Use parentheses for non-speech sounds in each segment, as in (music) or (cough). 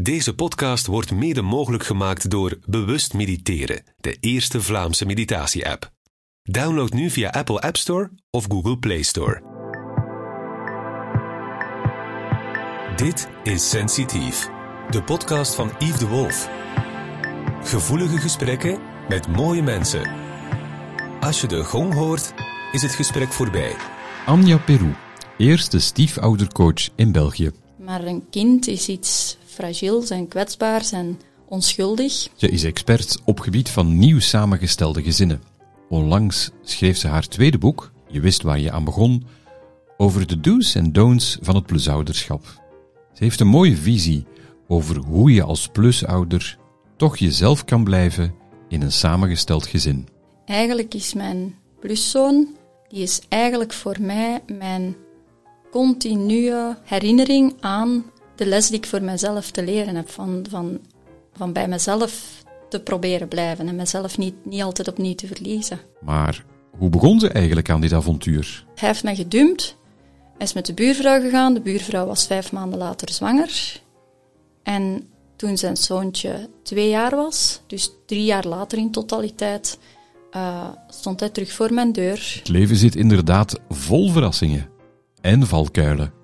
Deze podcast wordt mede mogelijk gemaakt door Bewust Mediteren, de eerste Vlaamse meditatie-app. Download nu via Apple App Store of Google Play Store. Dit is Sensitief, de podcast van Yves de Wolf. Gevoelige gesprekken met mooie mensen. Als je de gong hoort, is het gesprek voorbij. Anja Peru, eerste stiefoudercoach in België. Maar een kind is iets fragiels en kwetsbaars en onschuldig. Ze is expert op gebied van nieuw samengestelde gezinnen. Onlangs schreef ze haar tweede boek, Je wist waar je aan begon, over de do's en don'ts van het plusouderschap. Ze heeft een mooie visie over hoe je als plusouder toch jezelf kan blijven in een samengesteld gezin. Eigenlijk is mijn pluszoon, die is eigenlijk voor mij mijn continue herinnering aan de les die ik voor mezelf te leren heb. Van, van, van bij mezelf te proberen blijven en mezelf niet, niet altijd opnieuw te verliezen. Maar hoe begon ze eigenlijk aan dit avontuur? Hij heeft mij gedumpt. Hij is met de buurvrouw gegaan. De buurvrouw was vijf maanden later zwanger. En toen zijn zoontje twee jaar was, dus drie jaar later in totaliteit, uh, stond hij terug voor mijn deur. Het leven zit inderdaad vol verrassingen en valkuilen.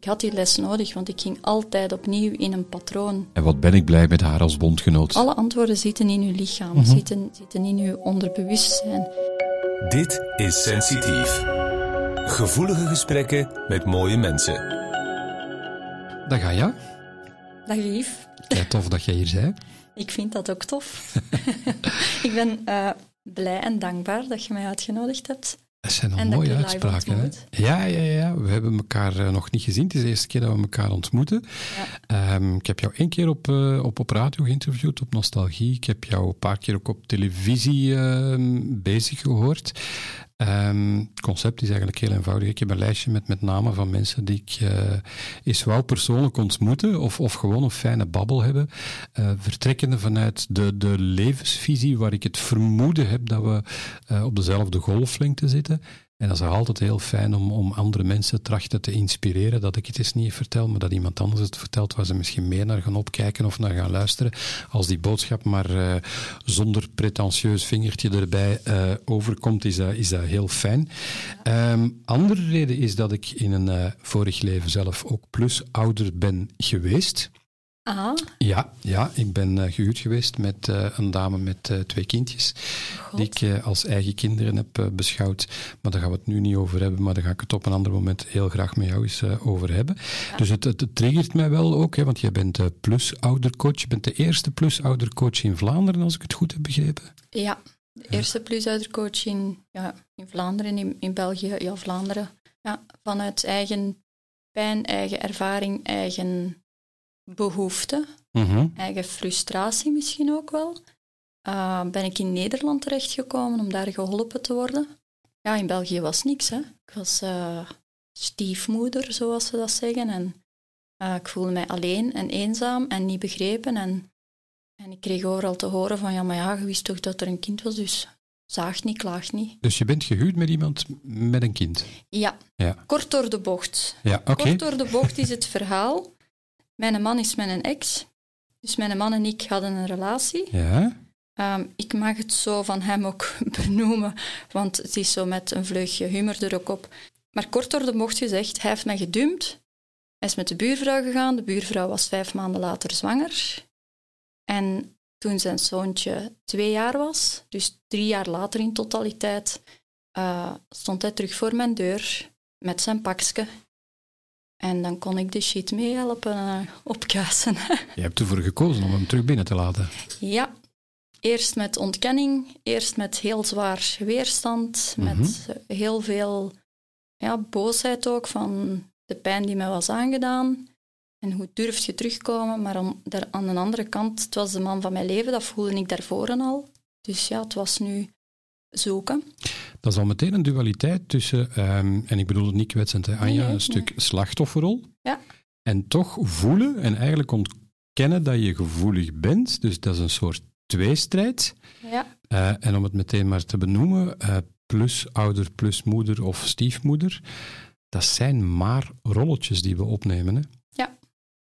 Ik had die les nodig, want ik ging altijd opnieuw in een patroon. En wat ben ik blij met haar als bondgenoot. Alle antwoorden zitten in uw lichaam, mm -hmm. zitten, zitten in uw onderbewustzijn. Dit is Sensitief. Gevoelige gesprekken met mooie mensen. Dag Anja. Dag Yves. Kijk, tof dat jij hier bent. (laughs) Ik vind dat ook tof. (laughs) ik ben uh, blij en dankbaar dat je mij uitgenodigd hebt. Dat zijn al mooie uitspraken. Hè? Ja, ja, ja. We hebben elkaar uh, nog niet gezien. Het is de eerste keer dat we elkaar ontmoeten. Ja. Um, ik heb jou één keer op, uh, op, op radio geïnterviewd, op Nostalgie. Ik heb jou een paar keer ook op televisie uh, bezig gehoord. Het concept is eigenlijk heel eenvoudig. Ik heb een lijstje met, met namen van mensen die ik uh, eens wou persoonlijk ontmoeten of, of gewoon een fijne babbel hebben. Uh, vertrekkende vanuit de, de levensvisie waar ik het vermoeden heb dat we uh, op dezelfde golflengte zitten. En dat is altijd heel fijn om, om andere mensen trachten te inspireren. Dat ik het eens niet vertel, maar dat iemand anders het vertelt waar ze misschien meer naar gaan opkijken of naar gaan luisteren. Als die boodschap maar uh, zonder pretentieus vingertje erbij uh, overkomt, is dat, is dat heel fijn. Um, andere reden is dat ik in een uh, vorig leven zelf ook plusouder ben geweest. Ah. Ja, ja, ik ben uh, gehuwd geweest met uh, een dame met uh, twee kindjes, God. die ik als eigen kinderen heb beschouwd. Maar daar gaan we het nu niet over hebben, maar daar ga ik het op een ander moment heel graag met jou eens over hebben. Ja. Dus het, het, het, triggert mij wel ook, hè, want jij bent plusoudercoach. Je bent de eerste plusoudercoach in Vlaanderen, als ik het goed heb begrepen. Ja, de eerste plusoudercoach in, ja, in Vlaanderen, in, in België, ja, Vlaanderen. Ja, vanuit eigen pijn, eigen ervaring, eigen behoefte, mm-hmm. eigen frustratie misschien ook wel, uh, ben ik in Nederland terechtgekomen om daar geholpen te worden. Ja, in België was niks. Hè. Ik was uh, stiefmoeder, zoals ze dat zeggen. En uh, ik voelde mij alleen en eenzaam en niet begrepen. En, en ik kreeg overal te horen van, ja, maar ja, je wist toch dat er een kind was, dus zaagt niet, klaagt niet. Dus je bent gehuwd met iemand met een kind? Ja, ja. kort door de bocht. Ja, okay. Kort door de bocht is het verhaal. Mijn man is mijn ex. Dus mijn man en ik hadden een relatie. Ja. Um, ik mag het zo van hem ook (laughs) benoemen, want het is zo met een vleugje humor er ook op. Maar kort door de bocht gezegd, hij heeft mij gedumpt. Hij is met de buurvrouw gegaan. De buurvrouw was vijf maanden later zwanger. En toen zijn zoontje twee jaar was, dus drie jaar later in totaliteit, uh, stond hij terug voor mijn deur met zijn pakje en dan kon ik de shit meehelpen uh, opkuisen. (laughs) Je hebt ervoor gekozen om hem terug binnen te laten. Ja. Eerst met ontkenning, eerst met heel zwaar weerstand, met heel veel ja, boosheid ook van de pijn die mij was aangedaan. En hoe durf je terugkomen? Maar aan, daar, aan de andere kant, het was de man van mijn leven, dat voelde ik daarvoor al. Dus ja, het was nu zoeken. Dat is al meteen een dualiteit tussen, um, en ik bedoel het niet kwetsend, hè, Anja, nee, een stuk nee. slachtofferrol. Ja. En toch voelen en eigenlijk ontkennen dat je gevoelig bent. Dus dat is een soort tweestrijd. Ja. Uh, en om het meteen maar te benoemen, uh, plus ouder, plus moeder of stiefmoeder, dat zijn maar rolletjes die we opnemen. Hè? Ja.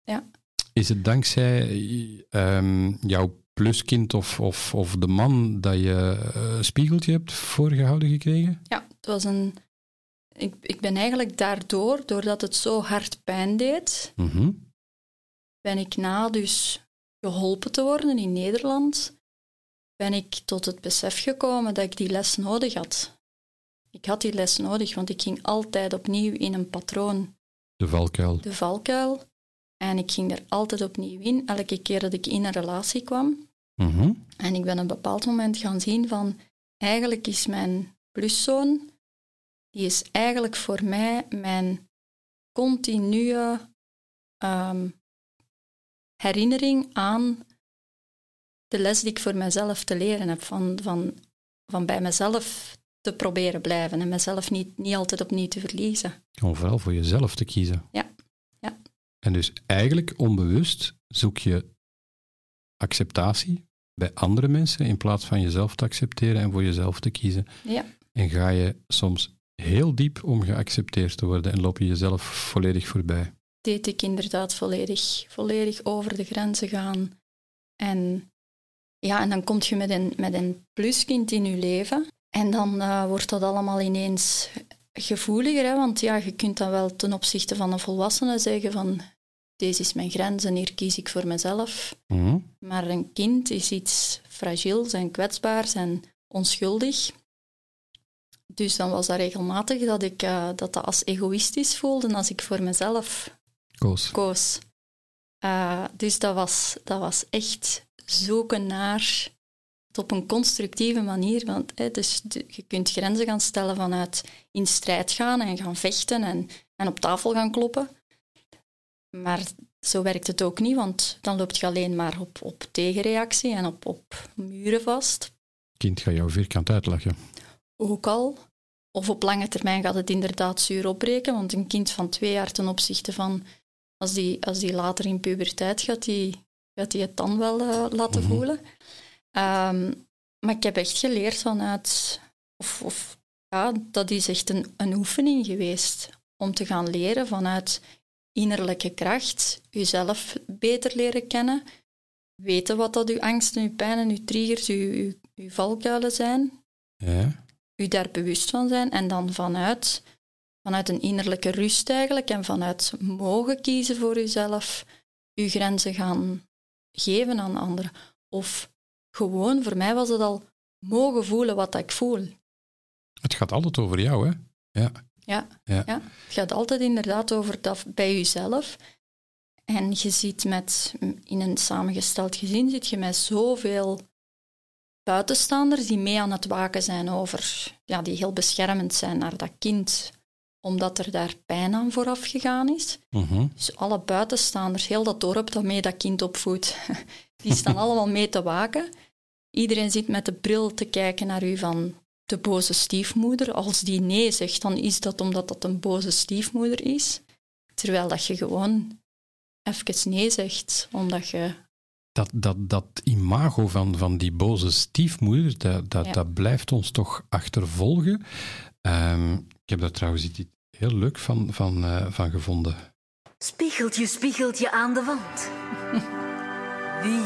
ja. Is het dankzij um, jouw pluskind of, of, of de man dat je een spiegeltje hebt voorgehouden gekregen? Ja, het was een... Ik, ik ben eigenlijk daardoor, doordat het zo hard pijn deed, Mhm. ben ik na dus geholpen te worden in Nederland, ben ik tot het besef gekomen dat ik die les nodig had. Ik had die les nodig, want ik ging altijd opnieuw in een patroon. De valkuil. De valkuil. En ik ging er altijd opnieuw in, elke keer dat ik in een relatie kwam. Mhm. En ik ben op een bepaald moment gaan zien van, eigenlijk is mijn pluszoon, die is eigenlijk voor mij mijn continue ehm, herinnering aan de les die ik voor mezelf te leren heb, van, van, van bij mezelf te proberen blijven en mezelf niet, niet altijd opnieuw te verliezen. Om vooral voor jezelf te kiezen. Ja, ja. En dus eigenlijk onbewust zoek je acceptatie bij andere mensen in plaats van jezelf te accepteren en voor jezelf te kiezen. Ja, En ga je soms heel diep om geaccepteerd te worden en loop je jezelf volledig voorbij. deed ik inderdaad volledig, volledig over de grenzen gaan. En, ja, en dan kom je met een, met een pluskind in je leven. En dan eh, wordt dat allemaal ineens gevoeliger. Hè? Want ja, je kunt dan wel ten opzichte van een volwassene zeggen van deze is mijn grens en hier kies ik voor mezelf. Mhm. Maar een kind is iets fragiels en kwetsbaars en onschuldig. Dus dan was dat regelmatig dat ik eh, dat, dat als egoïstisch voelde als ik voor mezelf Koos. koos. Uh, dus dat was, dat was echt zoeken naar het op een constructieve manier. Want hè, dus de- je kunt grenzen gaan stellen vanuit in strijd gaan en gaan vechten en, en op tafel gaan kloppen. Maar zo werkt het ook niet, want dan loop je alleen maar op, op tegenreactie en op, op muren vast. Kind gaat jou vierkant uitlachen. Ook al. Of op lange termijn gaat het inderdaad zuur opbreken, want een kind van twee jaar ten opzichte van als die, als die later in puberteit gaat, die, gaat die het dan wel eh, laten Mhm. voelen. Ehm, maar ik heb echt geleerd vanuit, of, of ja, dat is echt een, een oefening geweest om te gaan leren vanuit innerlijke kracht, jezelf beter leren kennen, weten wat dat uw angsten, uw pijnen, uw triggers, uw, uw, uw valkuilen zijn, Ja. u daar bewust van zijn en dan vanuit, vanuit een innerlijke rust eigenlijk en vanuit mogen kiezen voor uzelf, uw grenzen gaan geven aan anderen. Of gewoon, voor mij was het al mogen voelen wat ik voel. Het gaat altijd over jou, hè? Ja. Ja, Ja. ja. het gaat altijd inderdaad over dat bij jezelf. En je ziet met, in een samengesteld gezin, zit je met zoveel buitenstaanders die mee aan het waken zijn over, ja, die heel beschermend zijn naar dat kind, omdat er daar pijn aan vooraf gegaan is. Mhm. Dus alle buitenstaanders, heel dat dorp dat mee dat kind opvoedt, (laughs) die staan (laughs) allemaal mee te waken. Iedereen zit met de bril te kijken naar u van de boze stiefmoeder. Als die nee zegt, dan is dat omdat dat een boze stiefmoeder is. Terwijl dat je gewoon even nee zegt, omdat je... Dat, dat, dat imago van, van die boze stiefmoeder, dat, dat, Ja. dat blijft ons toch achtervolgen. Ehm, ik heb daar trouwens iets heel leuk van, van, eh, van gevonden. Spiegeltje, spiegeltje aan de wand. Wie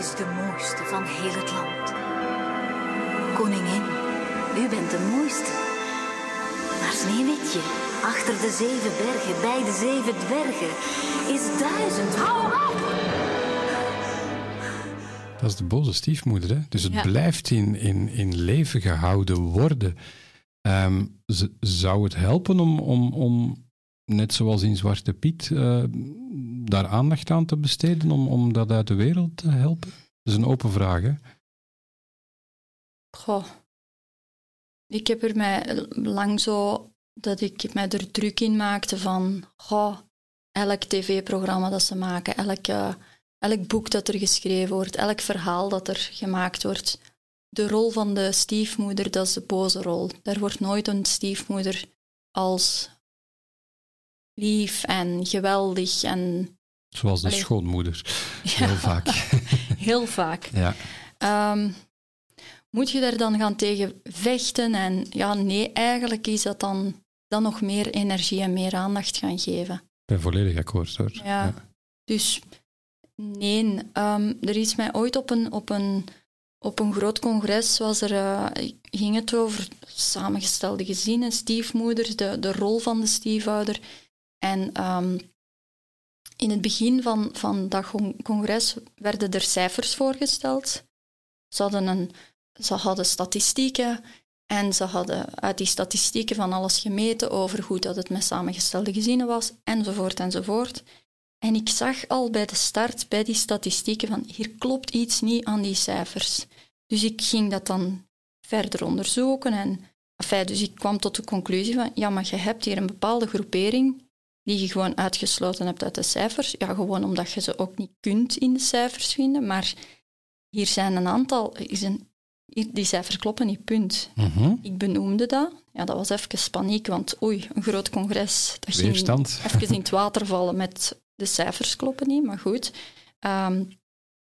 is de mooiste van heel het land? Koningin, u bent de mooiste. Maar Sneeuwwitje, achter de zeven bergen, bij de zeven dwergen, is duizend. Hou op! Dat is de boze stiefmoeder, hè? Dus het Ja. blijft in, in, in leven gehouden worden. Ehm, zou het helpen om, om, om, net zoals in Zwarte Piet, eh, daar aandacht aan te besteden om, om dat uit de wereld te helpen? Dat is een open vraag, hè? Goh. Ik heb er mij lang zo dat ik mij er druk in maakte van goh, elk tv-programma dat ze maken, elk, eh, elk boek dat er geschreven wordt, elk verhaal dat er gemaakt wordt. De rol van de stiefmoeder, dat is de boze rol. Daar wordt nooit een stiefmoeder als lief en geweldig en Zoals de Allee. schoonmoeder. (laughs) Ja. Heel vaak. (laughs) heel vaak. Ja. Ehm, moet je daar dan gaan tegen vechten? En ja, nee, eigenlijk is dat dan, dan nog meer energie en meer aandacht gaan geven. Ik ben volledig akkoord hoor. Ja. Dus Nee, ehm, er is mij ooit op een, op een, op een groot congres was er, uh, ging het over samengestelde gezinnen, stiefmoeders, de, de rol van de stiefouder. En ehm, in het begin van, van dat congres werden er cijfers voorgesteld. Ze hadden, een, ze hadden statistieken en ze hadden uit die statistieken van alles gemeten over hoe dat het met samengestelde gezinnen was, enzovoort enzovoort. En ik zag al bij de start, bij die statistieken, van hier klopt iets niet aan die cijfers. Dus ik ging dat dan verder onderzoeken. En, enfin, dus ik kwam tot de conclusie van, ja, maar je hebt hier een bepaalde groepering die je gewoon uitgesloten hebt uit de cijfers. Ja, gewoon omdat je ze ook niet kunt in de cijfers vinden. Maar hier zijn een aantal, is een, die cijfers kloppen niet, punt. Mhm. Ik benoemde dat. Ja, dat was even paniek, want oei, een groot congres. Dat Weerstand. ging even in het (laughs) water vallen met de cijfers kloppen niet, maar goed. Um,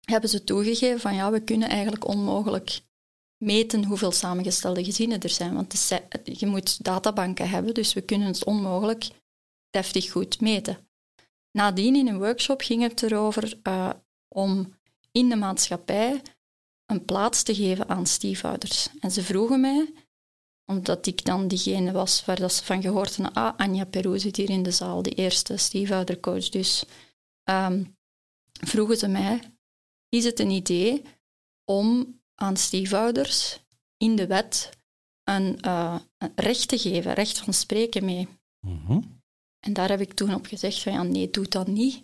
hebben ze toegegeven van ja, we kunnen eigenlijk onmogelijk meten hoeveel samengestelde gezinnen er zijn. Want je moet databanken hebben, dus we kunnen het onmogelijk deftig goed meten. Nadien in een workshop ging het erover uh, om in de maatschappij een plaats te geven aan stiefouders. En ze vroegen mij, omdat ik dan diegene was waar dat ze van gehoord hadden, ah, Anja Peru zit hier in de zaal, de eerste stiefoudercoach. Dus um, vroegen ze mij, is het een idee om aan stiefouders in de wet een, uh, een recht te geven, recht van spreken mee? Mhm. En daar heb ik toen op gezegd van ja, nee, doe dat niet.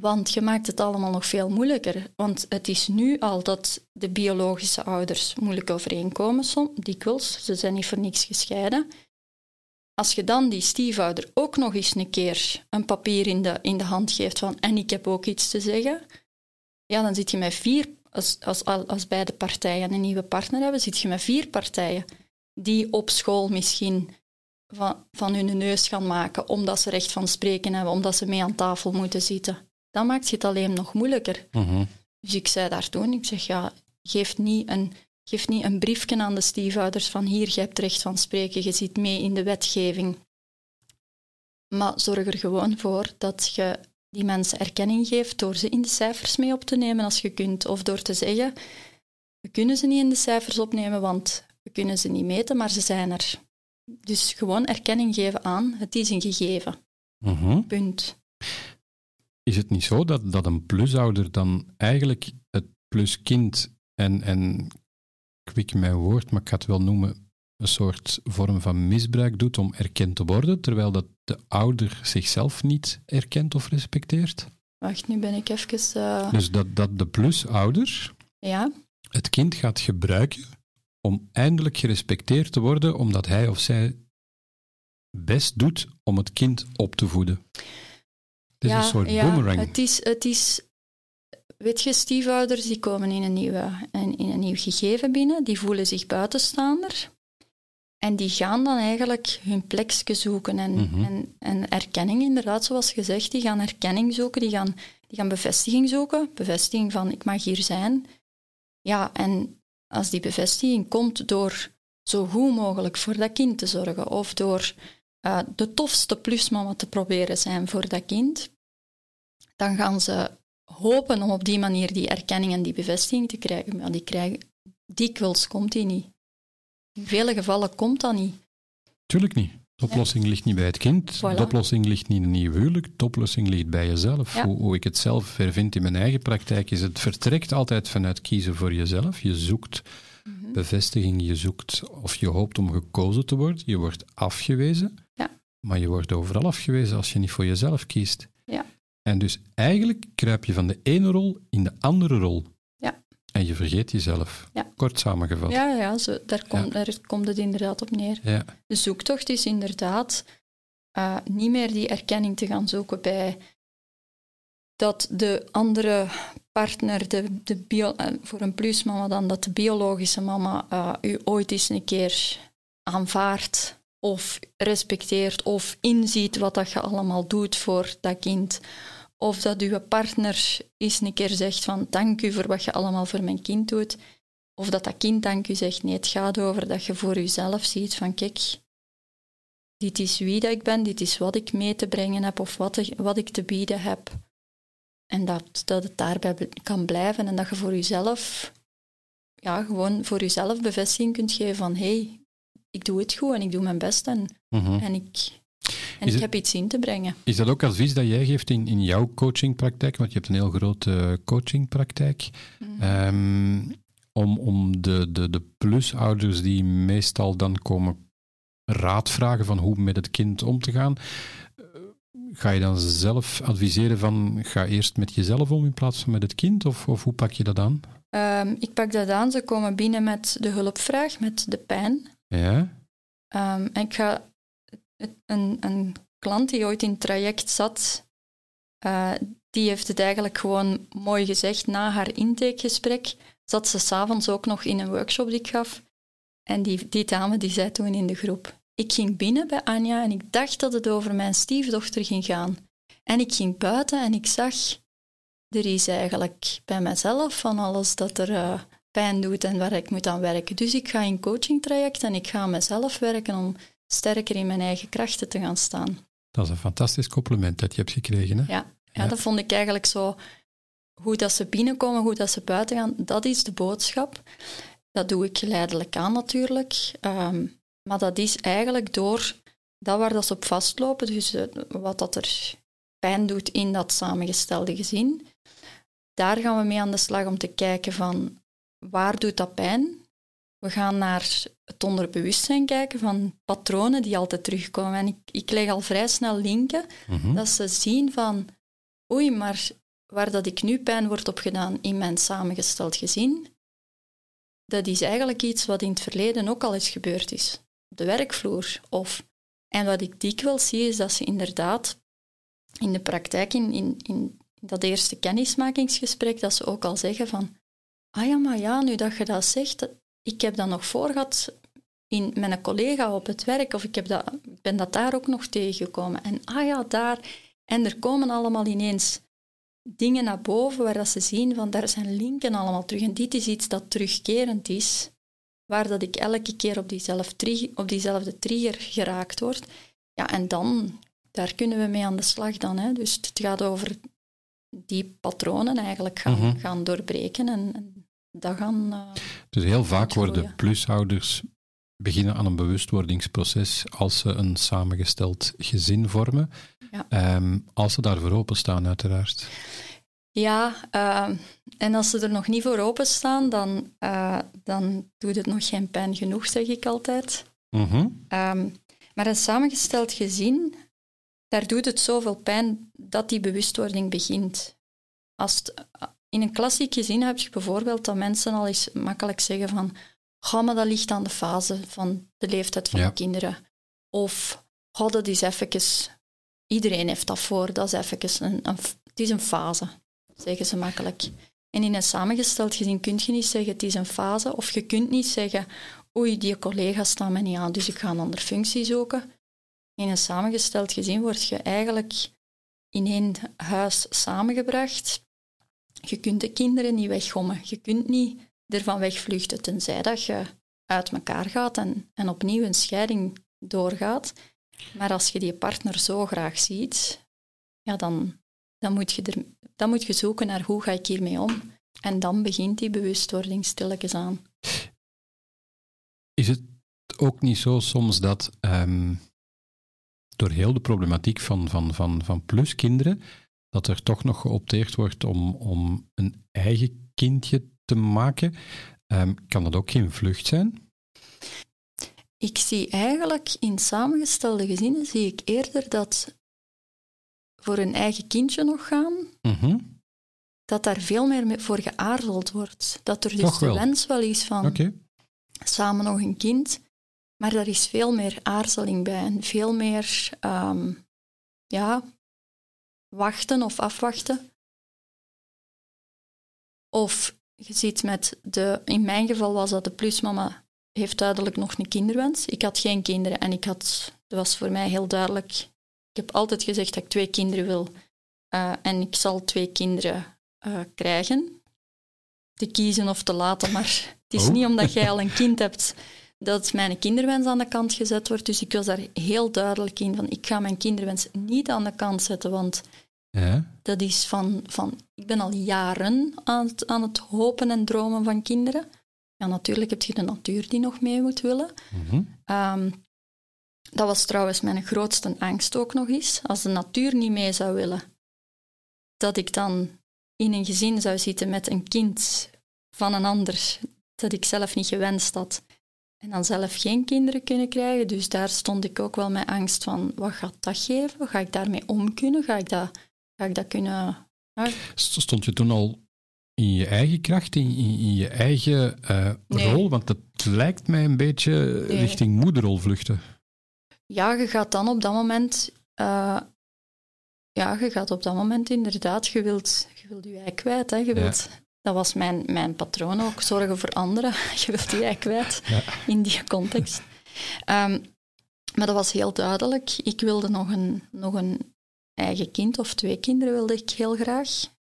Want je maakt het allemaal nog veel moeilijker. Want het is nu al dat de biologische ouders moeilijk overeenkomen, soms, dikwijls. Ze zijn niet voor niks gescheiden. Als je dan die stiefouder ook nog eens een keer een papier in de, in de hand geeft van en ik heb ook iets te zeggen, ja, dan zit je met vier, als, als, als beide partijen een nieuwe partner hebben, zit je met vier partijen die op school misschien van, van hun neus gaan maken omdat ze recht van spreken hebben, omdat ze mee aan tafel moeten zitten. Dan maakt het alleen nog moeilijker. Mhm. Dus ik zei daar toen, ik zeg ja, geef niet een, geef niet een briefje aan de stiefouders van hier, je hebt recht van spreken, je zit mee in de wetgeving. Maar zorg er gewoon voor dat je die mensen erkenning geeft door ze in de cijfers mee op te nemen als je kunt. Of door te zeggen, we kunnen ze niet in de cijfers opnemen, want we kunnen ze niet meten, maar ze zijn er. Dus gewoon erkenning geven aan, het is een gegeven. Mhm. Punt. Is het niet zo dat, dat een plusouder dan eigenlijk het pluskind en, en kwik mijn woord, maar ik ga het wel noemen, een soort vorm van misbruik doet om erkend te worden, terwijl dat de ouder zichzelf niet erkent of respecteert? Wacht, nu ben ik even... Uh... Dus dat, dat de plusouder ja? het kind gaat gebruiken om eindelijk gerespecteerd te worden omdat hij of zij best doet om het kind op te voeden. Het is ja, een soort ja, boomerang. Het is, het is, weet je, stiefouders die komen in een, nieuwe, in, in een nieuw gegeven binnen, die voelen zich buitenstaander. En die gaan dan eigenlijk hun plekje zoeken en, Mhm. en, en erkenning, inderdaad, zoals gezegd. Die gaan erkenning zoeken, die gaan, die gaan bevestiging zoeken. Bevestiging van, ik mag hier zijn. Ja, en als die bevestiging komt door zo goed mogelijk voor dat kind te zorgen of door uh, de tofste plusmama te proberen zijn voor dat kind, dan gaan ze hopen om op die manier die erkenning en die bevestiging te krijgen. Maar die krijgen, dikwijls komt die niet. In vele gevallen komt dat niet. Tuurlijk niet. De oplossing ligt niet bij het kind. Voilà. De oplossing ligt niet in een nieuw huwelijk. De oplossing ligt bij jezelf. Ja. Hoe, hoe ik het zelf vervind in mijn eigen praktijk is het vertrekt altijd vanuit kiezen voor jezelf. Je zoekt Mhm. bevestiging, je zoekt of je hoopt om gekozen te worden. Je wordt afgewezen. Maar je wordt overal afgewezen als je niet voor jezelf kiest. Ja. En dus eigenlijk kruip je van de ene rol in de andere rol. Ja. En je vergeet jezelf. Ja. Kort samengevat. Ja, ja zo, daar, komt, daar komt het inderdaad op neer. Ja. De zoektocht is inderdaad uh, niet meer die erkenning te gaan zoeken bij dat de andere partner, de, de bio, uh, voor een plusmama dan, dat de biologische mama uh, u ooit eens een keer aanvaardt of respecteert of inziet wat dat je allemaal doet voor dat kind. Of dat uw partner eens een keer zegt van dank u voor wat je allemaal voor mijn kind doet. Of dat dat kind dank u zegt. Nee, het gaat over dat je voor jezelf ziet van kijk, dit is wie dat ik ben, dit is wat ik mee te brengen heb of wat ik, wat ik te bieden heb. En dat, dat het daarbij kan blijven en dat je voor jezelf, ja, gewoon voor jezelf bevestiging kunt geven van hey, ik doe het goed en ik doe mijn best en, mhm. en ik, en ik heb iets in te brengen. Is dat ook advies dat jij geeft in, in jouw coachingpraktijk? Want je hebt een heel grote coachingpraktijk. Mm om, om de, de, de plusouders die meestal dan komen raad vragen van hoe met het kind om te gaan, eh, ga je dan zelf adviseren van ga eerst met jezelf om in plaats van met het kind? Of, of hoe pak je dat aan? Um, ik pak dat aan. Ze komen binnen met de hulpvraag, met de pijn. Ja. En ik ga een, klant die ooit in het traject zat, uh, die heeft het eigenlijk gewoon mooi gezegd na haar intakegesprek zat ze s'avonds ook nog in een workshop die ik gaf. En die, die dame die zei toen in de groep, ik ging binnen bij Anja en ik dacht dat het over mijn stiefdochter ging gaan. En ik ging buiten en ik zag, er is eigenlijk bij mezelf van alles dat er uh, pijn doet en waar ik moet aan werken. Dus ik ga in coachingtraject en ik ga aan mezelf werken om sterker in mijn eigen krachten te gaan staan. Dat is een fantastisch compliment dat je hebt gekregen. Hè? Ja, ja, ja. dat vond ik eigenlijk zo hoe dat ze binnenkomen, hoe dat ze buiten gaan, dat is de boodschap. Dat doe ik geleidelijk aan natuurlijk. Ehm, maar dat is eigenlijk door dat waar dat ze op vastlopen, dus eh, wat dat er pijn doet in dat samengestelde gezin, daar gaan we mee aan de slag om te kijken van waar doet dat pijn? We gaan naar het onderbewustzijn kijken van patronen die altijd terugkomen. En ik, ik leg al vrij snel linken mhm. dat ze zien van oei, maar waar dat ik nu pijn wordt opgedaan in mijn samengesteld gezin, dat is eigenlijk iets wat in het verleden ook al eens gebeurd is. Op de werkvloer. Of, en wat ik dikwijls zie, is dat ze inderdaad in de praktijk, in, in, in dat eerste kennismakingsgesprek, dat ze ook al zeggen van ah ja, maar ja, nu dat je dat zegt, ik heb dat nog voor gehad in, met een collega op het werk, of ik heb dat, ben dat daar ook nog tegengekomen. En ah ja, daar. En er komen allemaal ineens dingen naar boven waar dat ze zien van daar zijn linken allemaal terug. En dit is iets dat terugkerend is, waar dat ik elke keer op, diezelfde, op diezelfde trigger geraakt word. Ja, en dan, daar kunnen we mee aan de slag dan. Hè. Dus het gaat over die patronen eigenlijk gaan, mhm. gaan doorbreken en, en dat gaan... Uh, dus heel vaak worden plusouders beginnen aan een bewustwordingsproces als ze een samengesteld gezin vormen. Ja. Ehm, als ze daarvoor openstaan, uiteraard. Ja, ehm, en als ze er nog niet voor openstaan, dan, uh, dan doet het nog geen pijn genoeg, zeg ik altijd. Mhm. Ehm, maar een samengesteld gezin, daar doet het zoveel pijn dat die bewustwording begint. Als in een klassiek gezin heb je bijvoorbeeld dat mensen al eens makkelijk zeggen van Ga, maar dat ligt aan de fase van de leeftijd van de kinderen. Of, ga, dat is even... Iedereen heeft dat voor, dat is even een, een, het is een fase, zeggen ze makkelijk. En in een samengesteld gezin kun je niet zeggen het is een fase, of je kunt niet zeggen oei, die collega's staan me niet aan, dus ik ga een andere functie zoeken. In een samengesteld gezin word je eigenlijk in één huis samengebracht. Je kunt de kinderen niet weggommen. Je kunt niet ervan wegvluchten, tenzij dat je uit elkaar gaat en, en opnieuw een scheiding doorgaat. Maar als je die partner zo graag ziet, ja, dan, dan, moet je er, dan moet je zoeken naar hoe ga ik hiermee om. En dan begint die bewustwording stilletjes aan. Is het ook niet zo soms dat um, door heel de problematiek van, van, van, van pluskinderen, dat er toch nog geopteerd wordt om, om een eigen kindje te maken. Ehm, kan dat ook geen vlucht zijn? Ik zie eigenlijk in samengestelde gezinnen zie ik eerder dat voor een eigen kindje nog gaan, mhm. dat daar veel meer voor geaarzeld wordt. Dat er dus de wens wel is van samen nog een kind, maar er is veel meer aarzeling bij en veel meer ehm, ja, wachten of afwachten. Of je ziet met de, in mijn geval was dat de plusmama heeft duidelijk nog een kinderwens. Ik had geen kinderen en ik had, dat was voor mij heel duidelijk. Ik heb altijd gezegd dat ik twee kinderen wil uh, en ik zal twee kinderen uh, krijgen. Te kiezen of te laten, maar het is oh. niet omdat jij (laughs) al een kind hebt dat mijn kinderwens aan de kant gezet wordt. Dus ik was daar heel duidelijk in van ik ga mijn kinderwens niet aan de kant zetten, want Ja. Dat is van, van, ik ben al jaren aan het, aan het hopen en dromen van kinderen. Ja, natuurlijk heb je de natuur die nog mee moet willen. Mhm. Ehm, dat was trouwens mijn grootste angst ook nog eens. Als de natuur niet mee zou willen, dat ik dan in een gezin zou zitten met een kind van een ander dat ik zelf niet gewenst had. En dan zelf geen kinderen kunnen krijgen. Dus daar stond ik ook wel met angst van, wat gaat dat geven? Ga ik daarmee om kunnen? Ga ik dat, ga ik dat kunnen... Stond je toen al in je eigen kracht, in, in, in je eigen eh, Nee. rol? Want dat lijkt mij een beetje Nee. richting moederrol vluchten. Ja, je gaat dan op dat moment... eh, ja, je gaat op dat moment inderdaad... Je wilt je, wilt je ei kwijt, hè. Je Ja. wilt... Dat was mijn, mijn patroon ook, zorgen voor anderen. (laughs) Je wilt je ei kwijt (laughs) Ja. in die context. Ehm, maar dat was heel duidelijk. Ik wilde nog een, nog een eigen kind, of twee kinderen wilde ik heel graag.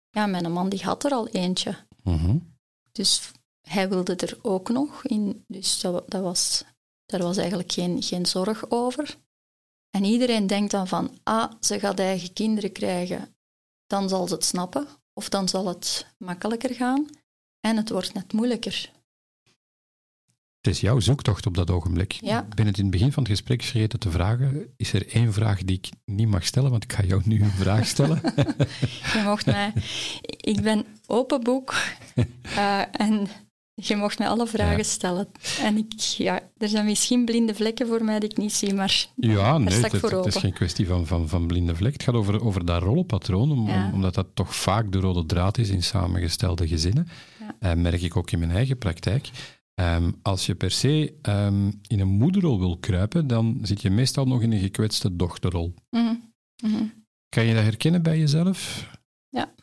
Ja, mijn man die had er al eentje. Mhm. Dus hij wilde er ook nog in. Dus dat, dat was, daar was eigenlijk geen, geen zorg over. En iedereen denkt dan van, ah, ze gaat eigen kinderen krijgen. Dan zal ze het snappen, of dan zal het makkelijker gaan. En het wordt net moeilijker. Het is jouw zoektocht op dat ogenblik. Ja. Ik ben het in het begin van het gesprek vergeten te vragen. Is er één vraag die ik niet mag stellen? Want ik ga jou nu een (laughs) vraag stellen. Je mocht mij... Ik ben open boek. (laughs) eh, en je mocht mij alle vragen Ja. stellen. En ik, ja, er zijn misschien blinde vlekken voor mij die ik niet zie, maar Ja, nee, het, is geen kwestie van, van, van blinde vlek. Het gaat over, over dat rollenpatroon, om, Ja. om- omdat dat toch vaak de rode draad is in samengestelde gezinnen. Ja. Eh, merk ik ook in mijn eigen praktijk. Ehm, als je per se ehm, in een moederrol wil kruipen, dan zit je meestal nog in een gekwetste dochterrol. Mhm. Mhm. Kan je dat herkennen bij jezelf? Ja.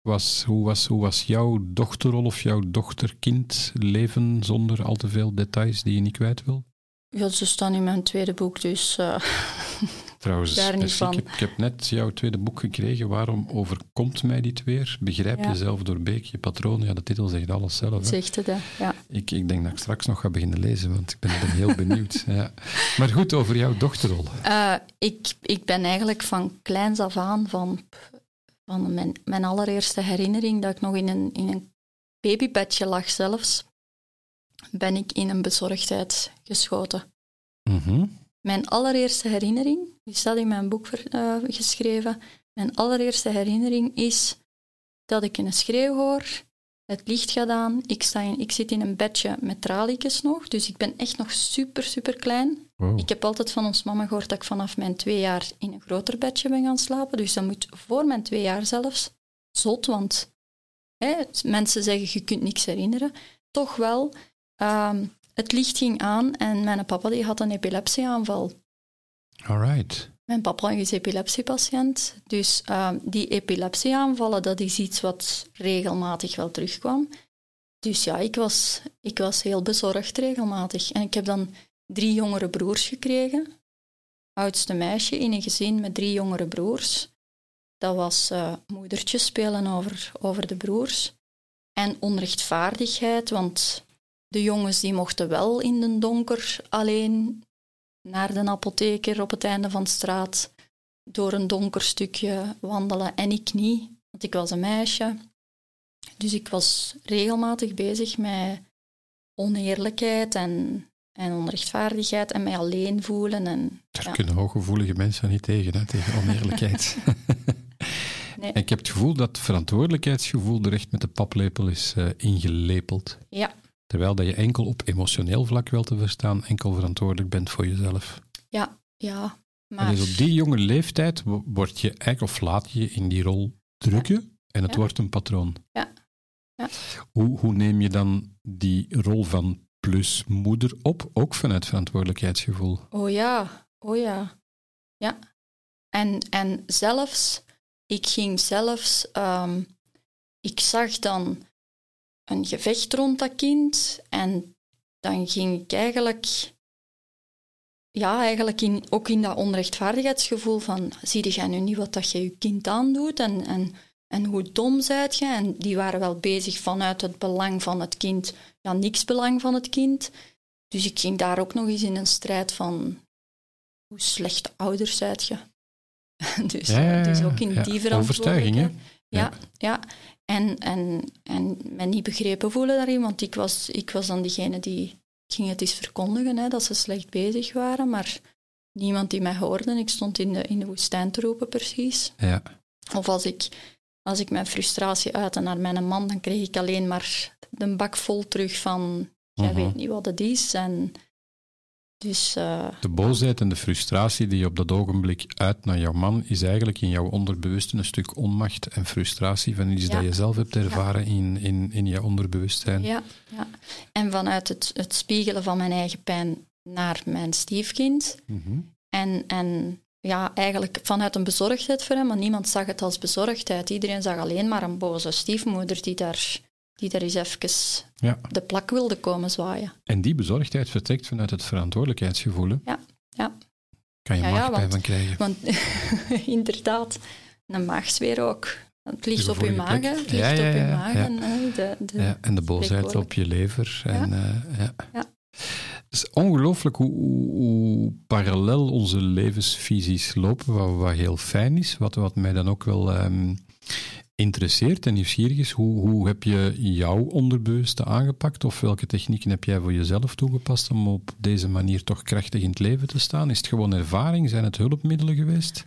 Was, hoe, was, hoe was jouw dochterrol of jouw dochter-kind leven zonder al te veel details die je niet kwijt wil? Ja, ze staan in mijn tweede boek, dus eh, (laughs) Trouwens, Daar niet merci, van. Ik, heb, ik heb net jouw tweede boek gekregen. Waarom overkomt mij dit weer? Begrijp jezelf door Beek, je patroon. Ja, de titel zegt alles zelf. hè. zegt het. hè. Ja. Ik, ik denk dat ik straks nog ga beginnen lezen, want ik ben, ben heel benieuwd. (laughs) Ja. Maar goed, over jouw dochterrol. Eh, ik, ik ben eigenlijk van kleins af aan, van, van mijn, mijn allereerste herinnering, dat ik nog in een, in een babybedje lag zelfs, ben ik in een bezorgdheid geschoten. Mhm. Mijn allereerste herinnering, die staat in mijn boek ver- eh, geschreven, mijn allereerste herinnering is dat ik een schreeuw hoor, het licht gaat aan, ik, sta in, ik zit in een bedje met tralietjes nog, dus ik ben echt nog super, super klein. Wow. Ik heb altijd van ons mama gehoord dat ik vanaf mijn twee jaar in een groter bedje ben gaan slapen, dus dat moet voor mijn twee jaar zelfs zot, want hè, mensen zeggen je kunt niks herinneren. Toch wel, ehm, het licht ging aan en mijn papa die had een epilepsieaanval. All right. Mijn papa is epilepsiepatiënt, dus ehm, die epilepsieaanvallen, dat is iets wat regelmatig wel terugkwam. Dus ja, ik was, ik was heel bezorgd regelmatig. En ik heb dan drie jongere broers gekregen. Oudste meisje in een gezin met drie jongere broers. Dat was moedertje spelen over, over de broers. En onrechtvaardigheid, want de jongens die mochten wel in den donker alleen naar de apotheker op het einde van de straat door een donker stukje wandelen en ik niet, want ik was een meisje. Dus ik was regelmatig bezig met oneerlijkheid en, en onrechtvaardigheid en mij alleen voelen. En, Daar ja, kunnen hooggevoelige mensen niet tegen, hè, tegen oneerlijkheid. (laughs) (laughs) nee, ik heb het gevoel dat verantwoordelijkheidsgevoel er echt met de paplepel is eh, ingelepeld. ja, Terwijl dat je enkel op emotioneel vlak wel te verstaan, enkel verantwoordelijk bent voor jezelf. ja, ja. En Maar dus op die jonge leeftijd wo- word je eigenlijk, of laat je je in die rol drukken en het Ja. wordt een patroon. Ja. Ja. Hoe, hoe neem je dan die rol van plusmoeder op, ook vanuit verantwoordelijkheidsgevoel? Oh ja, oh ja. Ja. En, en zelfs, ik ging zelfs, ehm, ik zag dan een gevecht rond dat kind en dan ging ik eigenlijk, ja, eigenlijk in, ook in dat onrechtvaardigheidsgevoel van, zie jij nu niet wat dat je je kind aandoet en, en, en hoe dom zijt je? En die waren wel bezig vanuit het belang van het kind, ja, niks belang van het kind. Dus ik ging daar ook nog eens in een strijd van hoe slechte ouders zijt je. (laughs) dus, dus ook in die verantwoordelijkheid. Overtuiging, hè? Ja, ja. En, en, en mij niet begrepen voelen daarin, want ik was, ik was dan diegene die ging het eens verkondigen, hè, dat ze slecht bezig waren, maar niemand die mij hoorde. Ik stond in de, in de woestijn te roepen, precies. Ja. Of als ik, als ik mijn frustratie uitte naar mijn man, dan kreeg ik alleen maar de bak vol terug van, jij weet niet wat het is. En dus, uh, de boosheid en de frustratie die je op dat ogenblik uit naar jouw man, is eigenlijk in jouw onderbewuste een stuk onmacht en frustratie van iets dat je zelf hebt ervaren in, in, in je onderbewustzijn. Ja, ja. en vanuit het, het spiegelen van mijn eigen pijn naar mijn stiefkind. Mm en, en ja, eigenlijk vanuit een bezorgdheid voor hem, maar niemand zag het als bezorgdheid. Iedereen zag alleen maar een boze stiefmoeder die daar die daar eens even ja. de plak wilde komen zwaaien. En die bezorgdheid vertrekt vanuit het verantwoordelijkheidsgevoel. Ja, ja. Kan je ja, maagpijn van krijgen. Want (laughs) inderdaad, een maagsfeer ook. Het ligt op je maag, het ligt op je maag. En, de, de en de boosheid op je lever. En, uh, ja. Het is ongelooflijk hoe, hoe, parallel onze levensvisies lopen, wat, wat heel fijn is. Wat, wat mij dan ook wel um, interesseert en nieuwsgierig is, hoe, hoe heb je jouw onderbewuste aangepakt of welke technieken heb jij voor jezelf toegepast om op deze manier toch krachtig in het leven te staan? Is het gewoon ervaring? Zijn het hulpmiddelen geweest?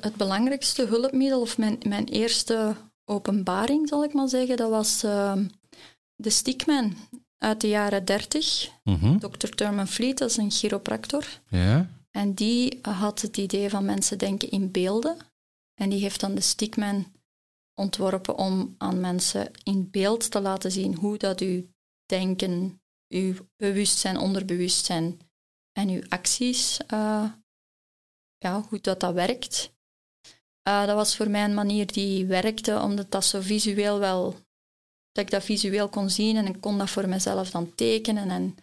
Het belangrijkste hulpmiddel, of mijn, mijn eerste openbaring, zal ik maar zeggen, dat was uh, de Stickman uit de jaren 30. Mm Dr. Thurman Fleet, dat is een chiropractor. Ja. En die had het idee van mensen denken in beelden. En die heeft dan de Stickman ontworpen om aan mensen in beeld te laten zien hoe dat uw denken, uw bewustzijn, onderbewustzijn en uw acties, uh, ja, hoe dat, dat werkt. Uh, dat was voor mij een manier die werkte, omdat dat zo visueel wel, dat ik dat visueel kon zien en ik kon dat voor mezelf dan tekenen. En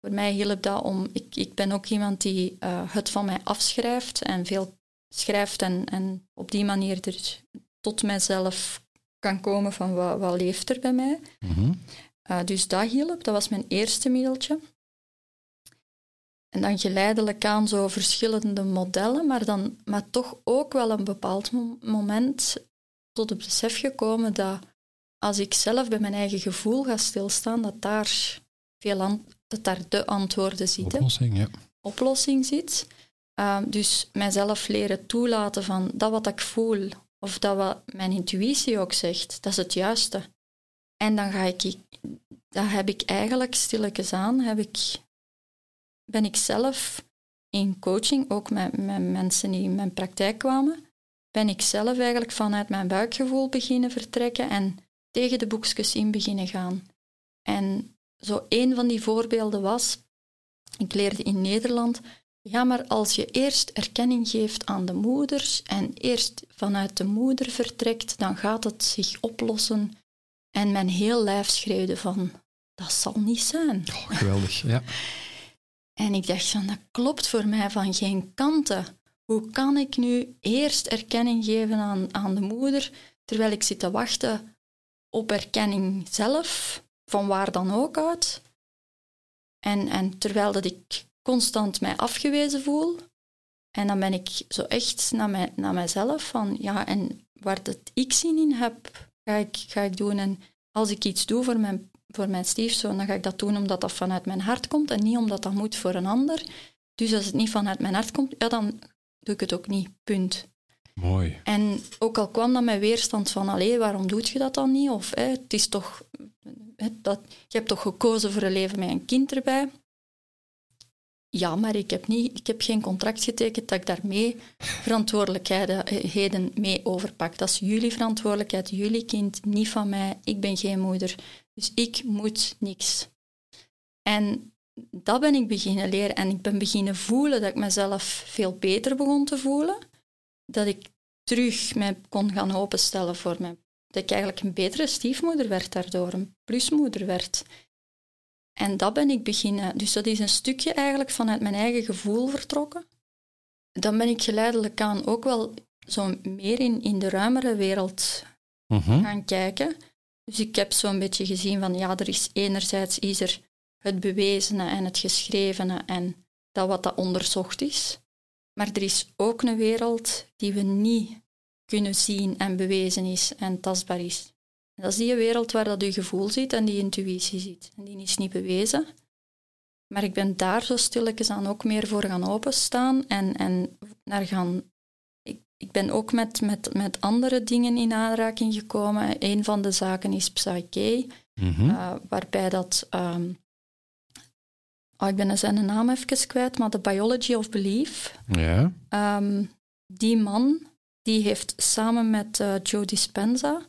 voor mij hielp dat om, ik, ik ben ook iemand die uh, het van mij afschrijft en veel schrijft en, en op die manier er tot mijzelf kan komen van wat, wat leeft er bij mij. Mm dus dat hielp, dat was mijn eerste middeltje. En dan geleidelijk aan zo verschillende modellen, maar, dan, maar toch ook wel een bepaald moment tot het besef gekomen dat als ik zelf bij mijn eigen gevoel ga stilstaan, dat daar, veel dat daar de antwoorden zitten. Oplossing, ja. Oplossing zit. Uh, dus mijzelf leren toelaten van dat wat ik voel, of dat wat mijn intuïtie ook zegt, dat is het juiste. En dan ga ik, dat heb ik eigenlijk stilletjes aan, heb ik, ben ik zelf in coaching, ook met, met mensen die in mijn praktijk kwamen, ben ik zelf eigenlijk vanuit mijn buikgevoel beginnen vertrekken en tegen de boekjes in beginnen gaan. En zo een van die voorbeelden was, ik leerde in Nederland ja, maar als je eerst erkenning geeft aan de moeders en eerst vanuit de moeder vertrekt, dan gaat het zich oplossen. En mijn heel lijf schreeuwde van, dat zal niet zijn. Oh, geweldig, ja. (laughs) En ik dacht van, dat klopt voor mij van geen kanten. Hoe kan ik nu eerst erkenning geven aan, aan de moeder, terwijl ik zit te wachten op erkenning zelf, van waar dan ook uit? En, en terwijl dat ik constant mij afgewezen voel. En dan ben ik zo echt naar, mij, naar mijzelf van, ja, en waar dat ik zin in heb, ga ik, ga ik doen. En als ik iets doe voor mijn, voor mijn stiefzoon, dan ga ik dat doen omdat dat vanuit mijn hart komt en niet omdat dat moet voor een ander. Dus als het niet vanuit mijn hart komt, ja, dan doe ik het ook niet. Punt. Mooi. En ook al kwam dat met weerstand van, allee, waarom doe je dat dan niet? Of het is toch, dat, je hebt toch gekozen voor een leven met een kind erbij ja, maar ik heb, niet, ik heb geen contract getekend dat ik daarmee verantwoordelijkheden mee overpak. Dat is jullie verantwoordelijkheid, jullie kind, niet van mij. Ik ben geen moeder, dus ik moet niks. En dat ben ik beginnen leren en ik ben beginnen voelen dat ik mezelf veel beter begon te voelen. Dat ik terug mij kon gaan openstellen voor mij. Dat ik eigenlijk een betere stiefmoeder werd daardoor, een plusmoeder werd. En dat ben ik beginnen. Dus dat is een stukje eigenlijk vanuit mijn eigen gevoel vertrokken. Dan ben ik geleidelijk aan ook wel zo meer in, in de ruimere wereld mhm. gaan kijken. Dus ik heb zo'n beetje gezien van ja, er is enerzijds is er het bewezene en het geschrevene en dat wat dat onderzocht is. Maar er is ook een wereld die we niet kunnen zien en bewezen is en tastbaar is. Dat is die wereld waar dat je gevoel zit en die intuïtie zit. En die is niet bewezen. Maar ik ben daar zo stilletjes aan ook meer voor gaan openstaan en, en naar gaan... Ik, ik ben ook met, met, met andere dingen in aanraking gekomen. Een van de zaken is Psyche, Mhm. eh, waarbij dat... ehm, oh, ik ben zijn naam even kwijt, maar The Biology of Belief. Ja. Ehm, die man, die heeft samen met eh, Joe Dispenza,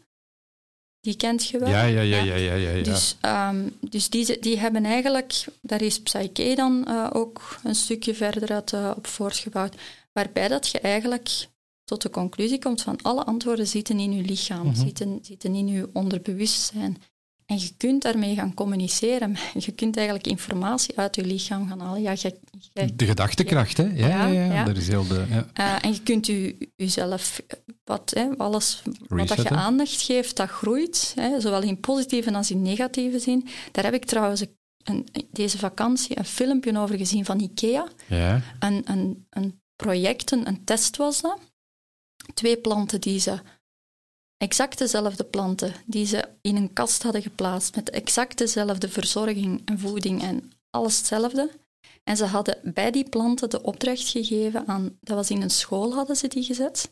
die kent je wel? Ja, ja, ja, ja, ja, ja. ja. Dus, ehm, dus die, die hebben eigenlijk, daar is Psyche dan eh, ook een stukje verder uit eh, op voortgebouwd, waarbij dat je eigenlijk tot de conclusie komt van alle antwoorden zitten in je lichaam, Mhm. zitten, zitten in je onderbewustzijn. En je kunt daarmee gaan communiceren. Je kunt eigenlijk informatie uit je lichaam gaan halen. Ja, je, je- De gedachtekracht, hè? Ja, ja, Ja, is heel de... Ja. eh, en je kunt u, uzelf, wat, hè, alles wat dat je aandacht geeft, dat groeit. Hè, zowel in positieve als in negatieve zin. Daar heb ik trouwens een, een- deze vakantie een filmpje over gezien van IKEA. ja. Een, een, een project, een, een test was dat. Twee planten die ze, exact dezelfde planten, die ze in een kast hadden geplaatst met exact dezelfde verzorging en voeding en alles hetzelfde. En ze hadden bij die planten de opdracht gegeven aan, dat was in een school hadden ze die gezet.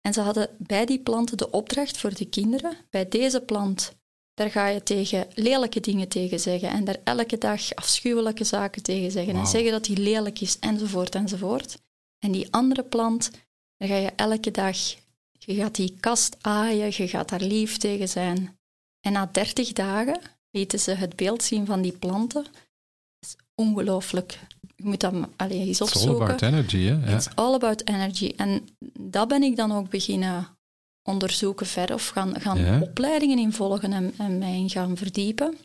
En ze hadden bij die planten de opdracht voor de kinderen, bij deze plant, daar ga je tegen lelijke dingen tegen zeggen en daar elke dag afschuwelijke zaken tegen zeggen en zeggen dat die lelijk is enzovoort enzovoort. En die andere plant, daar ga je elke dag, je gaat die kast aaien, je gaat daar lief tegen zijn. En na dertig dagen lieten ze het beeld zien van die planten. Dat is ongelooflijk. Je moet dat allee, eens It's all opzoeken. about energy, hè? Ja. It's all about energy. En dat ben ik dan ook beginnen onderzoeken verder, of gaan, gaan Ja. opleidingen in volgen en, en mij in gaan verdiepen.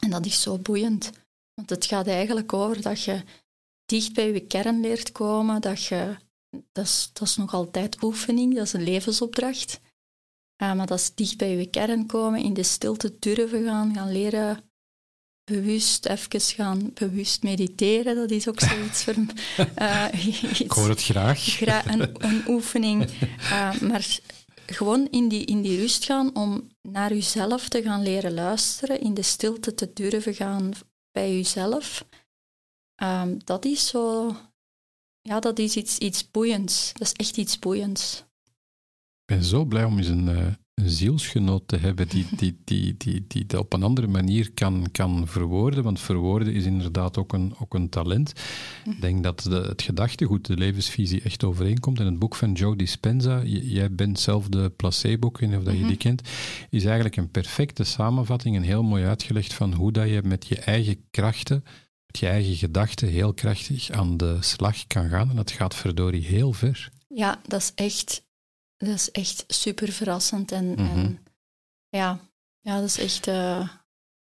En dat is zo boeiend. Want het gaat eigenlijk over dat je dicht bij je kern leert komen, dat je... Dat is, dat is nog altijd oefening, dat is een levensopdracht. Eh, maar dat is dicht bij je kern komen, in de stilte durven gaan, gaan leren bewust even gaan bewust mediteren. Dat is ook zoiets voor (laughs) iets- Ik hoor het graag. gra- een, een oefening. Eh, maar gewoon in die, in die rust gaan om naar jezelf te gaan leren luisteren, in de stilte te durven gaan bij jezelf. Ehm, dat is zo... Ja, dat is iets, iets boeiends. Dat is echt iets boeiends. Ik ben zo blij om eens een, eh, een zielsgenoot te hebben die, die, die, die, die dat op een andere manier kan, kan verwoorden. Want verwoorden is inderdaad ook een, ook een talent. Ik denk dat de, het gedachtegoed, de levensvisie echt overeenkomt. En het boek van Joe Dispenza, jij bent zelf de placebo, ik of dat je die kent, is eigenlijk een perfecte samenvatting en heel mooi uitgelegd van hoe dat je met je eigen krachten, met je eigen gedachten heel krachtig aan de slag kan gaan. En dat gaat verdorie heel ver. Ja, dat is echt, dat is echt super verrassend. En, Mhm. en ja, ja, dat is echt... eh,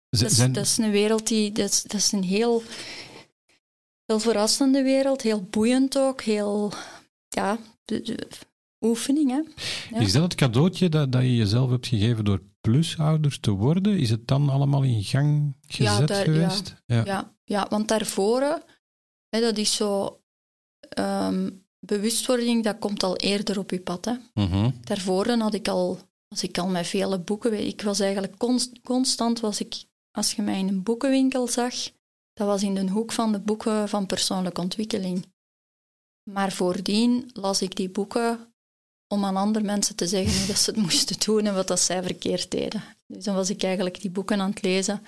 Z- Dat is, zijn- dat is een wereld die... Dat is, dat is een heel, heel verrassende wereld, heel boeiend ook, heel... Ja, de, de oefening, hè. ja. Is dat het cadeautje dat, dat je jezelf hebt gegeven door plusouder te worden? Is het dan allemaal in gang gezet daar- geweest? Ja. Ja, ja, want daarvoor, hè, dat is zo... ehm, bewustwording, dat komt al eerder op je pad, hè. Mhm. Daarvoor had ik al, was ik al met vele boeken. Ik was eigenlijk const- constant, was ik, als je mij in een boekenwinkel zag, dat was in de hoek van de boeken van persoonlijke ontwikkeling. Maar voordien las ik die boeken om aan andere mensen te zeggen hoe dat ze het (laughs) moesten doen en wat dat zij verkeerd deden. Dus dan was ik eigenlijk die boeken aan het lezen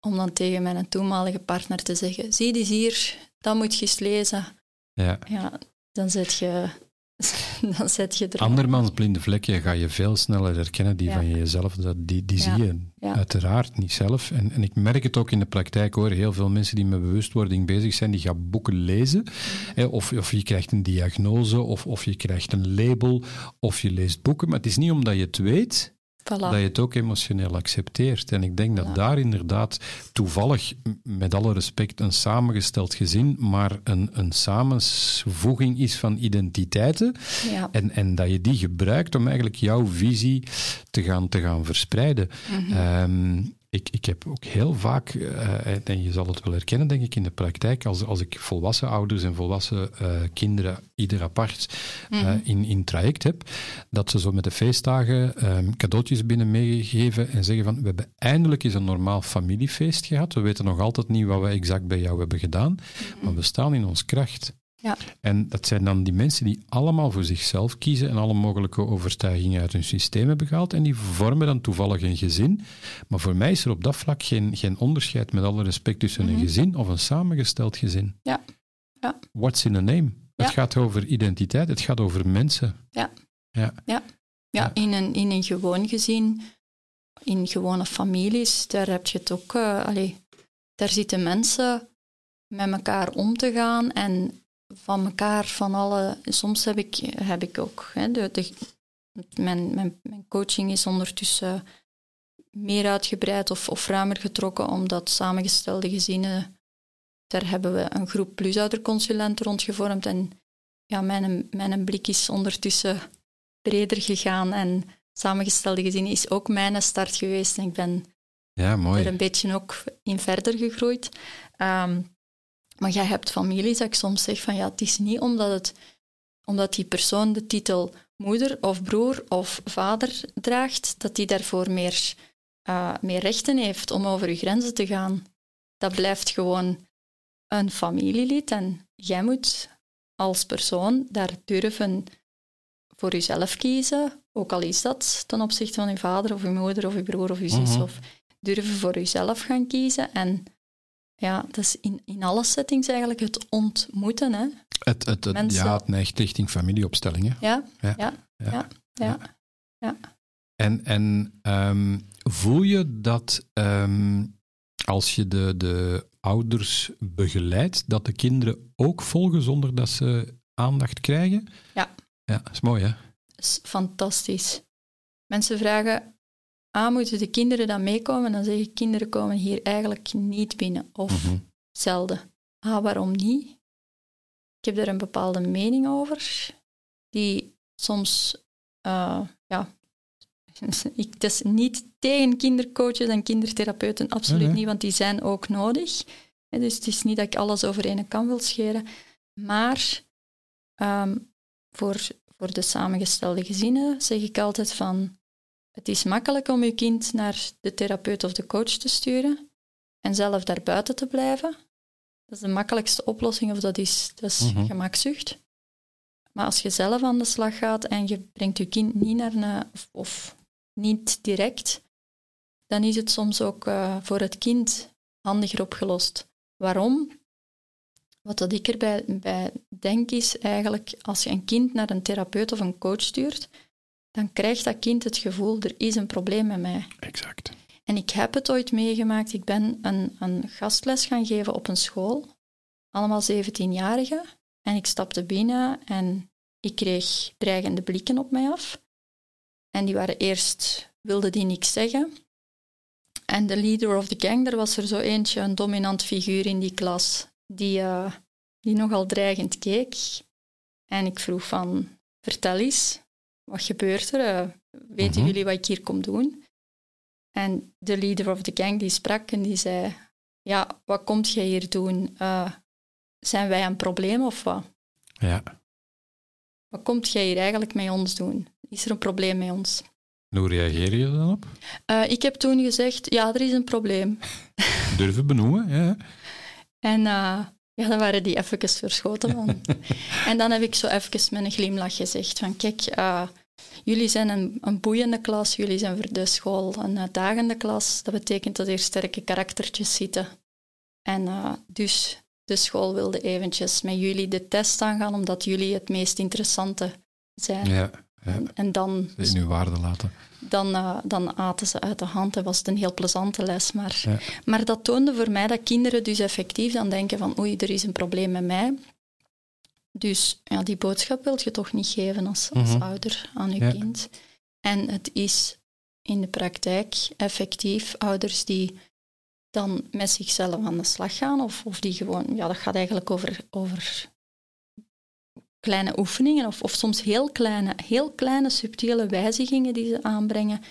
om dan tegen mijn toenmalige partner te zeggen, zie die hier, dat moet je eens lezen. Ja. Ja, dan zet je, (laughs) dan zet je er... Andermans blinde vlekken ga je veel sneller herkennen, die Ja. van jezelf. Dat, die die Ja. zie je uiteraard niet zelf. En, en ik merk het ook in de praktijk hoor. Heel veel mensen die met bewustwording bezig zijn, die gaan boeken lezen. Hè, of, of je krijgt een diagnose, of, of je krijgt een label, of je leest boeken. Maar het is niet omdat je het weet, Voilà. dat je het ook emotioneel accepteert. En ik denk dat Ja. daar inderdaad toevallig, met alle respect, een samengesteld gezin, maar een, een samenvoeging is van identiteiten. Ja. En, en dat je die gebruikt om eigenlijk jouw visie te gaan, te gaan verspreiden. Ehm, ik, ik heb ook heel vaak, uh, en je zal het wel herkennen, denk ik, in de praktijk, als, als ik volwassen ouders en volwassen uh, kinderen ieder apart uh, mm. in, in traject heb, dat ze zo met de feestdagen um, cadeautjes binnen meegeven en zeggen van, we hebben eindelijk eens een normaal familiefeest gehad. We weten nog altijd niet wat we exact bij jou hebben gedaan, mm. maar we staan in ons kracht. Ja. En dat zijn dan die mensen die allemaal voor zichzelf kiezen en alle mogelijke overtuigingen uit hun systeem hebben gehaald. En die vormen dan toevallig een gezin. Maar voor mij is er op dat vlak geen, geen onderscheid, met alle respect, tussen een mhm. gezin of een samengesteld gezin. Ja. ja. What's in a name? Het gaat over identiteit, het gaat over mensen. Ja. Ja. ja. ja in, een, in een gewoon gezin, in gewone families, daar heb je het ook. Uh, allee, daar zitten mensen met elkaar om te gaan en van elkaar, van alle... Soms heb ik, heb ik ook... Hè, de, de, mijn, mijn, mijn coaching is ondertussen meer uitgebreid of, of ruimer getrokken, omdat samengestelde gezinnen... Daar hebben we een groep plusouderconsulenten rond gevormd en ja, mijn, mijn blik is ondertussen breder gegaan en samengestelde gezinnen is ook mijn start geweest en ik ben ja, mooi. er een beetje ook in verder gegroeid. Um, maar jij hebt families dat ik soms zeg van ja, het is niet omdat, het, omdat die persoon de titel moeder of broer of vader draagt, dat die daarvoor meer, uh, meer rechten heeft om over je grenzen te gaan. Dat blijft gewoon een familielid en jij moet als persoon daar durven voor jezelf kiezen, ook al is dat ten opzichte van je vader of je moeder of je broer of je zus, mhm. of durven voor jezelf gaan kiezen en ja, dat is in, in alle settings eigenlijk het ontmoeten. Hè. Het, het, het ja, het neigt richting familieopstellingen. Ja, ja, ja. ja, ja, ja. En, en um, voel je dat um, als je de, de ouders begeleidt, dat de kinderen ook volgen zonder dat ze aandacht krijgen? Ja. Ja, dat is mooi hè? Dat is fantastisch. Mensen vragen, A, moeten de kinderen dan meekomen? Dan zeg ik, kinderen komen hier eigenlijk niet binnen. Of mhm. zelden. A, waarom niet? Ik heb daar een bepaalde mening over, die soms, uh, ja, (laughs) ik, het is niet tegen kindercoaches en kindertherapeuten, absoluut niet, want die zijn ook nodig. Dus het is niet dat ik alles over één kan wil scheren. Maar um, voor, voor de samengestelde gezinnen zeg ik altijd van, het is makkelijk om je kind naar de therapeut of de coach te sturen en zelf daar buiten te blijven. Dat is de makkelijkste oplossing, of dat is, dat is mm gemakzucht. Maar als je zelf aan de slag gaat en je brengt je kind niet naar een, of, of niet direct, dan is het soms ook uh, voor het kind handiger opgelost. Waarom? Wat dat ik erbij bij denk is eigenlijk, als je een kind naar een therapeut of een coach stuurt, dan krijgt dat kind het gevoel, er is een probleem met mij. Exact. En ik heb het ooit meegemaakt. Ik ben een, een gastles gaan geven op een school. Allemaal 17-jarigen. En ik stapte binnen en ik kreeg dreigende blikken op mij af. En die waren eerst, wilden die niks zeggen. En de leader of the gang, er was er zo eentje, een dominant figuur in die klas, die, uh, die nogal dreigend keek. En ik vroeg van, vertel eens, wat gebeurt er? Uh, weten mhm. jullie wat ik hier kom doen? En de leader of the gang die sprak en die zei, ja, wat komt jij hier doen? Uh, zijn wij een probleem of wat? Ja. Wat komt jij hier eigenlijk met ons doen? Is er een probleem met ons? hoe reageer je dan op? Uh, ik heb toen gezegd, ja, er is een probleem. (laughs) Durven benoemen, ja. En uh, ja, dan waren die even verschoten van. (laughs) en dan heb ik zo even met een glimlach gezegd van kijk, uh, jullie zijn een, een, boeiende klas, jullie zijn voor de school een uitdagende klas. Dat betekent dat er sterke karaktertjes zitten. En uh, dus de school wilde eventjes met jullie de test aangaan, omdat jullie het meest interessante zijn. Ja, ja. En, en, dan... In uw waarde laten dan, uh, dan aten ze uit de hand en was het een heel plezante les. Maar, maar dat toonde voor mij dat kinderen dus effectief dan denken van oei, er is een probleem met mij. Dus ja, die boodschap wil je toch niet geven als, als mhm. ouder aan je kind. En het is in de praktijk effectief ouders die dan met zichzelf aan de slag gaan, of, of die gewoon, ja, dat gaat eigenlijk over, over kleine oefeningen of, of soms heel kleine, heel kleine subtiele wijzigingen die ze aanbrengen,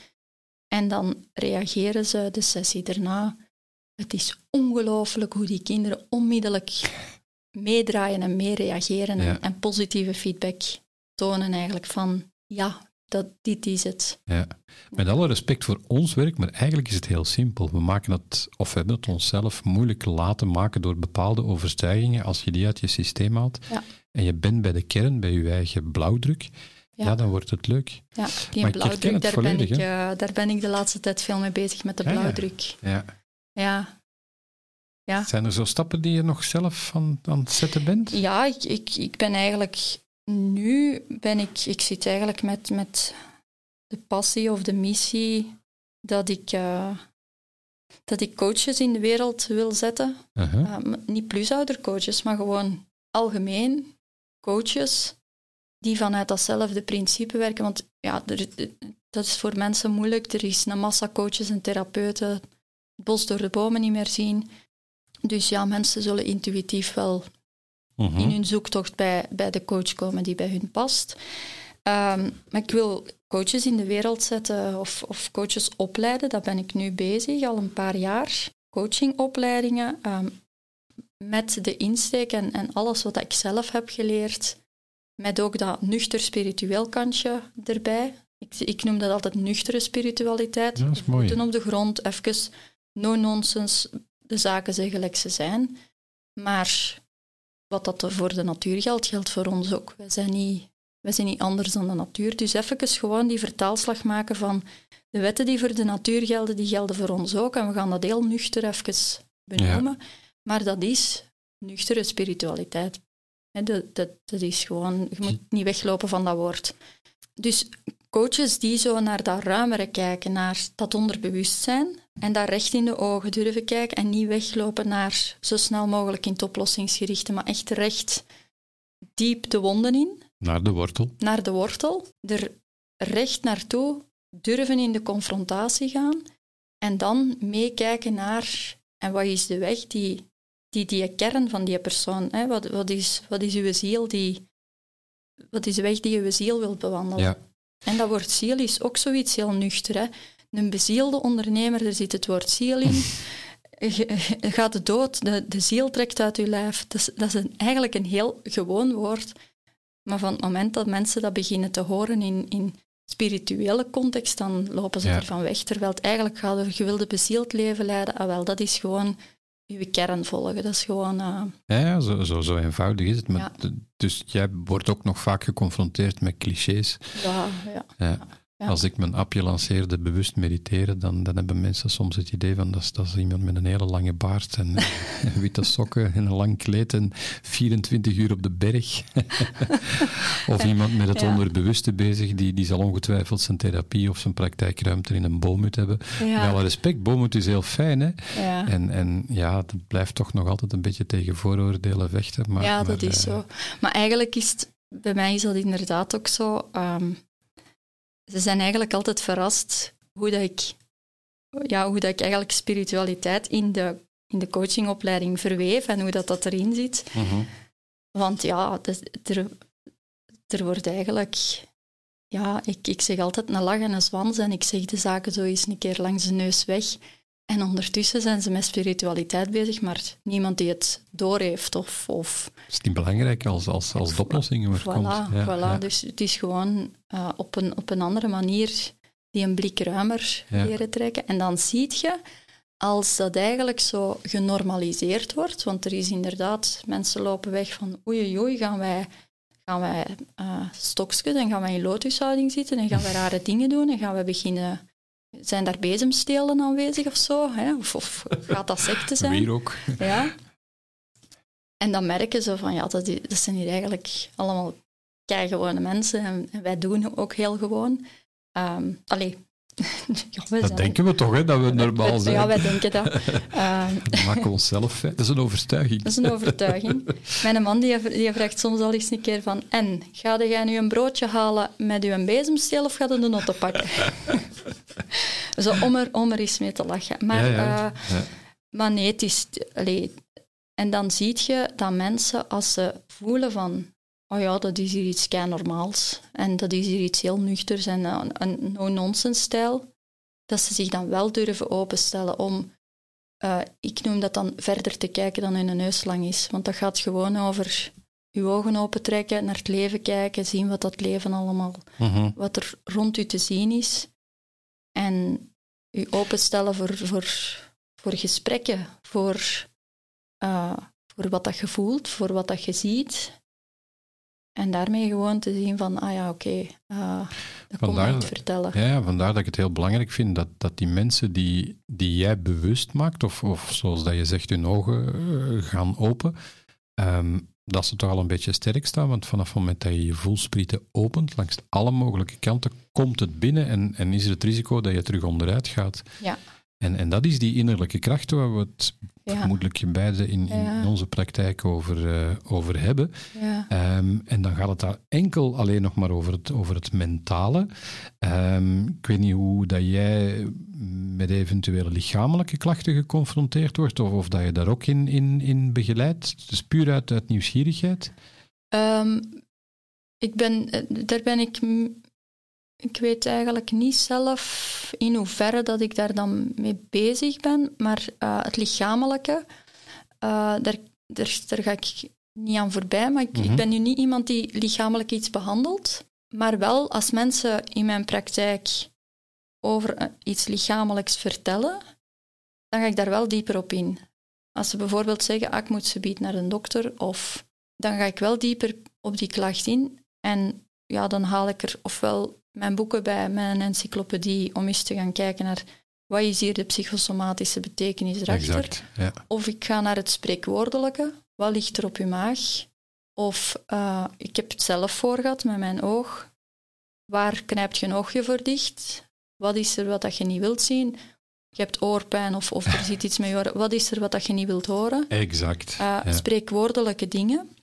En dan reageren ze de sessie daarna. Het is ongelooflijk hoe die kinderen onmiddellijk meedraaien en meereageren Ja. en, en positieve feedback tonen eigenlijk van ja, dat, dit is het. Ja. Met alle respect voor ons werk, maar eigenlijk is het heel simpel. We maken het, of we hebben het onszelf moeilijk laten maken door bepaalde overtuigingen. Als je die uit je systeem haalt Ja. en je bent bij de kern, bij je eigen blauwdruk, ja, Ja. dan wordt het leuk. Ja, die Maar blauwdruk, daar ben, ik, eh, daar ben ik de laatste tijd veel mee bezig met de blauwdruk. Ja. Ja, Ja. Zijn er zo stappen die je nog zelf van, aan het zetten bent? Ja, ik, ik, ik ben eigenlijk nu ben ik, ik zit eigenlijk met, met de passie of de missie dat ik, eh, dat ik coaches in de wereld wil zetten. Uh, m- niet plusoudercoaches, maar gewoon algemeen coaches die vanuit datzelfde principe werken. Want ja, er, dat is voor mensen moeilijk. Er is een massa coaches en therapeuten het bos door de bomen niet meer zien. Dus ja, mensen zullen intuïtief wel Mhm. in hun zoektocht bij, bij de coach komen die bij hun past. Ehm, maar ik wil coaches in de wereld zetten of, of coaches opleiden. Dat ben ik nu bezig, al een paar jaar. Coachingopleidingen ehm, met de insteek en, en alles wat ik zelf heb geleerd. Met ook dat nuchter spiritueel kantje erbij. Ik, ik noem dat altijd nuchtere spiritualiteit. Dat is mooi. Op de grond, even no-nonsense, de zaken zeggen gelijk ze zijn. Maar wat dat voor de natuur geldt, geldt voor ons ook. Wij zijn niet, wij zijn niet anders dan de natuur. Dus even gewoon die vertaalslag maken van de wetten die voor de natuur gelden, die gelden voor ons ook. En we gaan dat heel nuchter even benoemen. Maar dat is nuchtere spiritualiteit. Dat, dat is gewoon, je moet niet weglopen van dat woord. Dus coaches die zo naar dat ruimere kijken, naar dat onderbewustzijn, en daar recht in de ogen durven kijken en niet weglopen naar zo snel mogelijk in het oplossingsgerichte, maar echt recht diep de wonden in, Naar de wortel. naar de wortel, er recht naartoe durven in de confrontatie gaan en dan meekijken naar en wat is de weg die die, die kern van die persoon, hè? Wat, wat, is, wat is uw ziel die, wat is de weg die uw ziel wil bewandelen? Ja. En dat woord ziel is ook zoiets heel nuchter. Hè? Een bezielde ondernemer, daar zit het woord ziel in. (laughs) Je, gaat de dood, de, de ziel trekt uit je lijf. Dat is, dat is een, eigenlijk een heel gewoon woord. Maar van het moment dat mensen dat beginnen te horen in, in spirituele context, dan lopen ze Ja. ervan weg. Terwijl het eigenlijk gaat over, je wilde bezield leven leiden. Ah, wel, dat is gewoon je kern volgen. Dat is gewoon... eh, Ja, ja zo, zo, zo eenvoudig is het. Maar Ja. Dus jij wordt ook nog vaak geconfronteerd met clichés. ja, ja. Ja. Als ik mijn appje lanceerde, bewust mediteren, dan, dan hebben mensen soms het idee van dat is, dat is iemand met een hele lange baard en, en (laughs) witte sokken en een lang kleed en 24 uur op de berg. (laughs) of iemand met het Ja. onderbewuste bezig, die, die zal ongetwijfeld zijn therapie of zijn praktijkruimte in een boomhut hebben. Met Ja, alle respect, boomhut is heel fijn, hè? ja. En, en ja, het blijft toch nog altijd een beetje tegen vooroordelen vechten. Maar, ja, dat maar, is eh, zo. Maar eigenlijk is het, bij mij is dat inderdaad ook zo. ehm, ze zijn eigenlijk altijd verrast hoe dat ik, ja, hoe dat ik eigenlijk spiritualiteit in de, in de coachingopleiding verweef en hoe dat, dat erin zit. mhm. Want ja, dat- er, er wordt eigenlijk... Ja, ik, ik zeg altijd een lach en een zwans en ik zeg de zaken zo eens een keer langs de neus weg. En ondertussen zijn ze met spiritualiteit bezig, maar niemand die het doorheeft of... of is niet belangrijk als, als, als de oplossingen er Voilà, komt. Ja, voilà. ja. Dus het is gewoon eh, op, een, op een andere manier die een blik ruimer Ja. leren trekken. En dan zie je, als dat eigenlijk zo genormaliseerd wordt, want er is inderdaad, mensen lopen weg van oei oei, gaan wij, gaan wij stokjes en gaan wij in lotushouding zitten en gaan wij rare (laughs) dingen doen en gaan wij beginnen... Zijn daar bezemstelen aanwezig of zo? Hè? Of, of gaat dat secte zijn? Weer ook. Ja. En dan merken ze van, ja, dat, dat zijn hier eigenlijk allemaal keigewone mensen en, en wij doen ook heel gewoon. Ehm allee, (laughs) ja, Dat denken we toch, hè, dat we normaal zijn. Ja, wij denken dat. (laughs) Ehm, We maken onszelf fijn. Dat is een overtuiging. dat is een overtuiging. Mijn man die, die vraagt soms al eens een keer van, en, ga jij nu een broodje halen met uw bezemsteel of ga je de noten pakken? (laughs) Zo, om er, om er eens mee te lachen. Maar, ja, ja. eh. Maar nee, het is... Allee, en dan zie je dat mensen, als ze voelen van... Oh ja, dat is hier iets kei normaals. En dat is hier iets heel nuchters en een, een no-nonsense stijl. dat ze zich dan wel durven openstellen om, uh, ik noem dat dan verder te kijken dan hun neus lang is. Want dat gaat gewoon over je ogen opentrekken, naar het leven kijken, zien wat dat leven allemaal, Mhm. wat er rond u te zien is. En u openstellen voor, voor, voor gesprekken, voor, uh, voor wat dat je voelt, voor wat dat je ziet. En daarmee gewoon te zien van, ah ja, oké, okay, uh, dat kon ik niet vertellen. Ja, vandaar dat ik het heel belangrijk vind dat, dat die mensen die, die jij bewust maakt, of, of zoals dat je zegt, hun ogen uh, gaan open, um, dat ze toch al een beetje sterk staan, want vanaf het moment dat je je voelsprieten opent, langs alle mogelijke kanten, komt het binnen en, en is er het risico dat je terug onderuit gaat. Ja. En, en dat is die innerlijke kracht waar we het vermoedelijk beide in, in, onze praktijk over, eh, over hebben. Ja. Ehm, en dan gaat het daar enkel alleen nog maar over het, over het mentale. Ehm, ik weet niet hoe dat jij met eventuele lichamelijke klachten geconfronteerd wordt, of, of dat je daar ook in, in, in begeleidt. Dus puur uit, uit nieuwsgierigheid. Um, ik ben, eh, daar ben ik ik weet eigenlijk niet zelf in hoeverre dat ik daar dan mee bezig ben, maar uh, het lichamelijke, uh, daar, daar, daar, ga ik niet aan voorbij. Maar ik, Mhm. mm -hmm. ik ben nu niet iemand die lichamelijk iets behandelt, maar wel als mensen in mijn praktijk over uh, iets lichamelijks vertellen, dan ga ik daar wel dieper op in. Als ze bijvoorbeeld zeggen, ah, ik moet ze bieden naar een dokter, of dan ga ik wel dieper op die klacht in. En ja, dan haal ik er ofwel mijn boeken bij, mijn encyclopedie, om eens te gaan kijken naar wat is hier de psychosomatische betekenis erachter. Exact, ja. Of ik ga naar het spreekwoordelijke, wat ligt er op uw maag? Of uh, ik heb het zelf voor gehad met mijn oog. Waar knijpt je een oogje voor dicht? Wat is er wat dat je niet wilt zien? Je hebt oorpijn of, of er (laughs) zit iets oren. Wat is er wat dat je niet wilt horen? Exact. Uh, ja. Spreekwoordelijke dingen.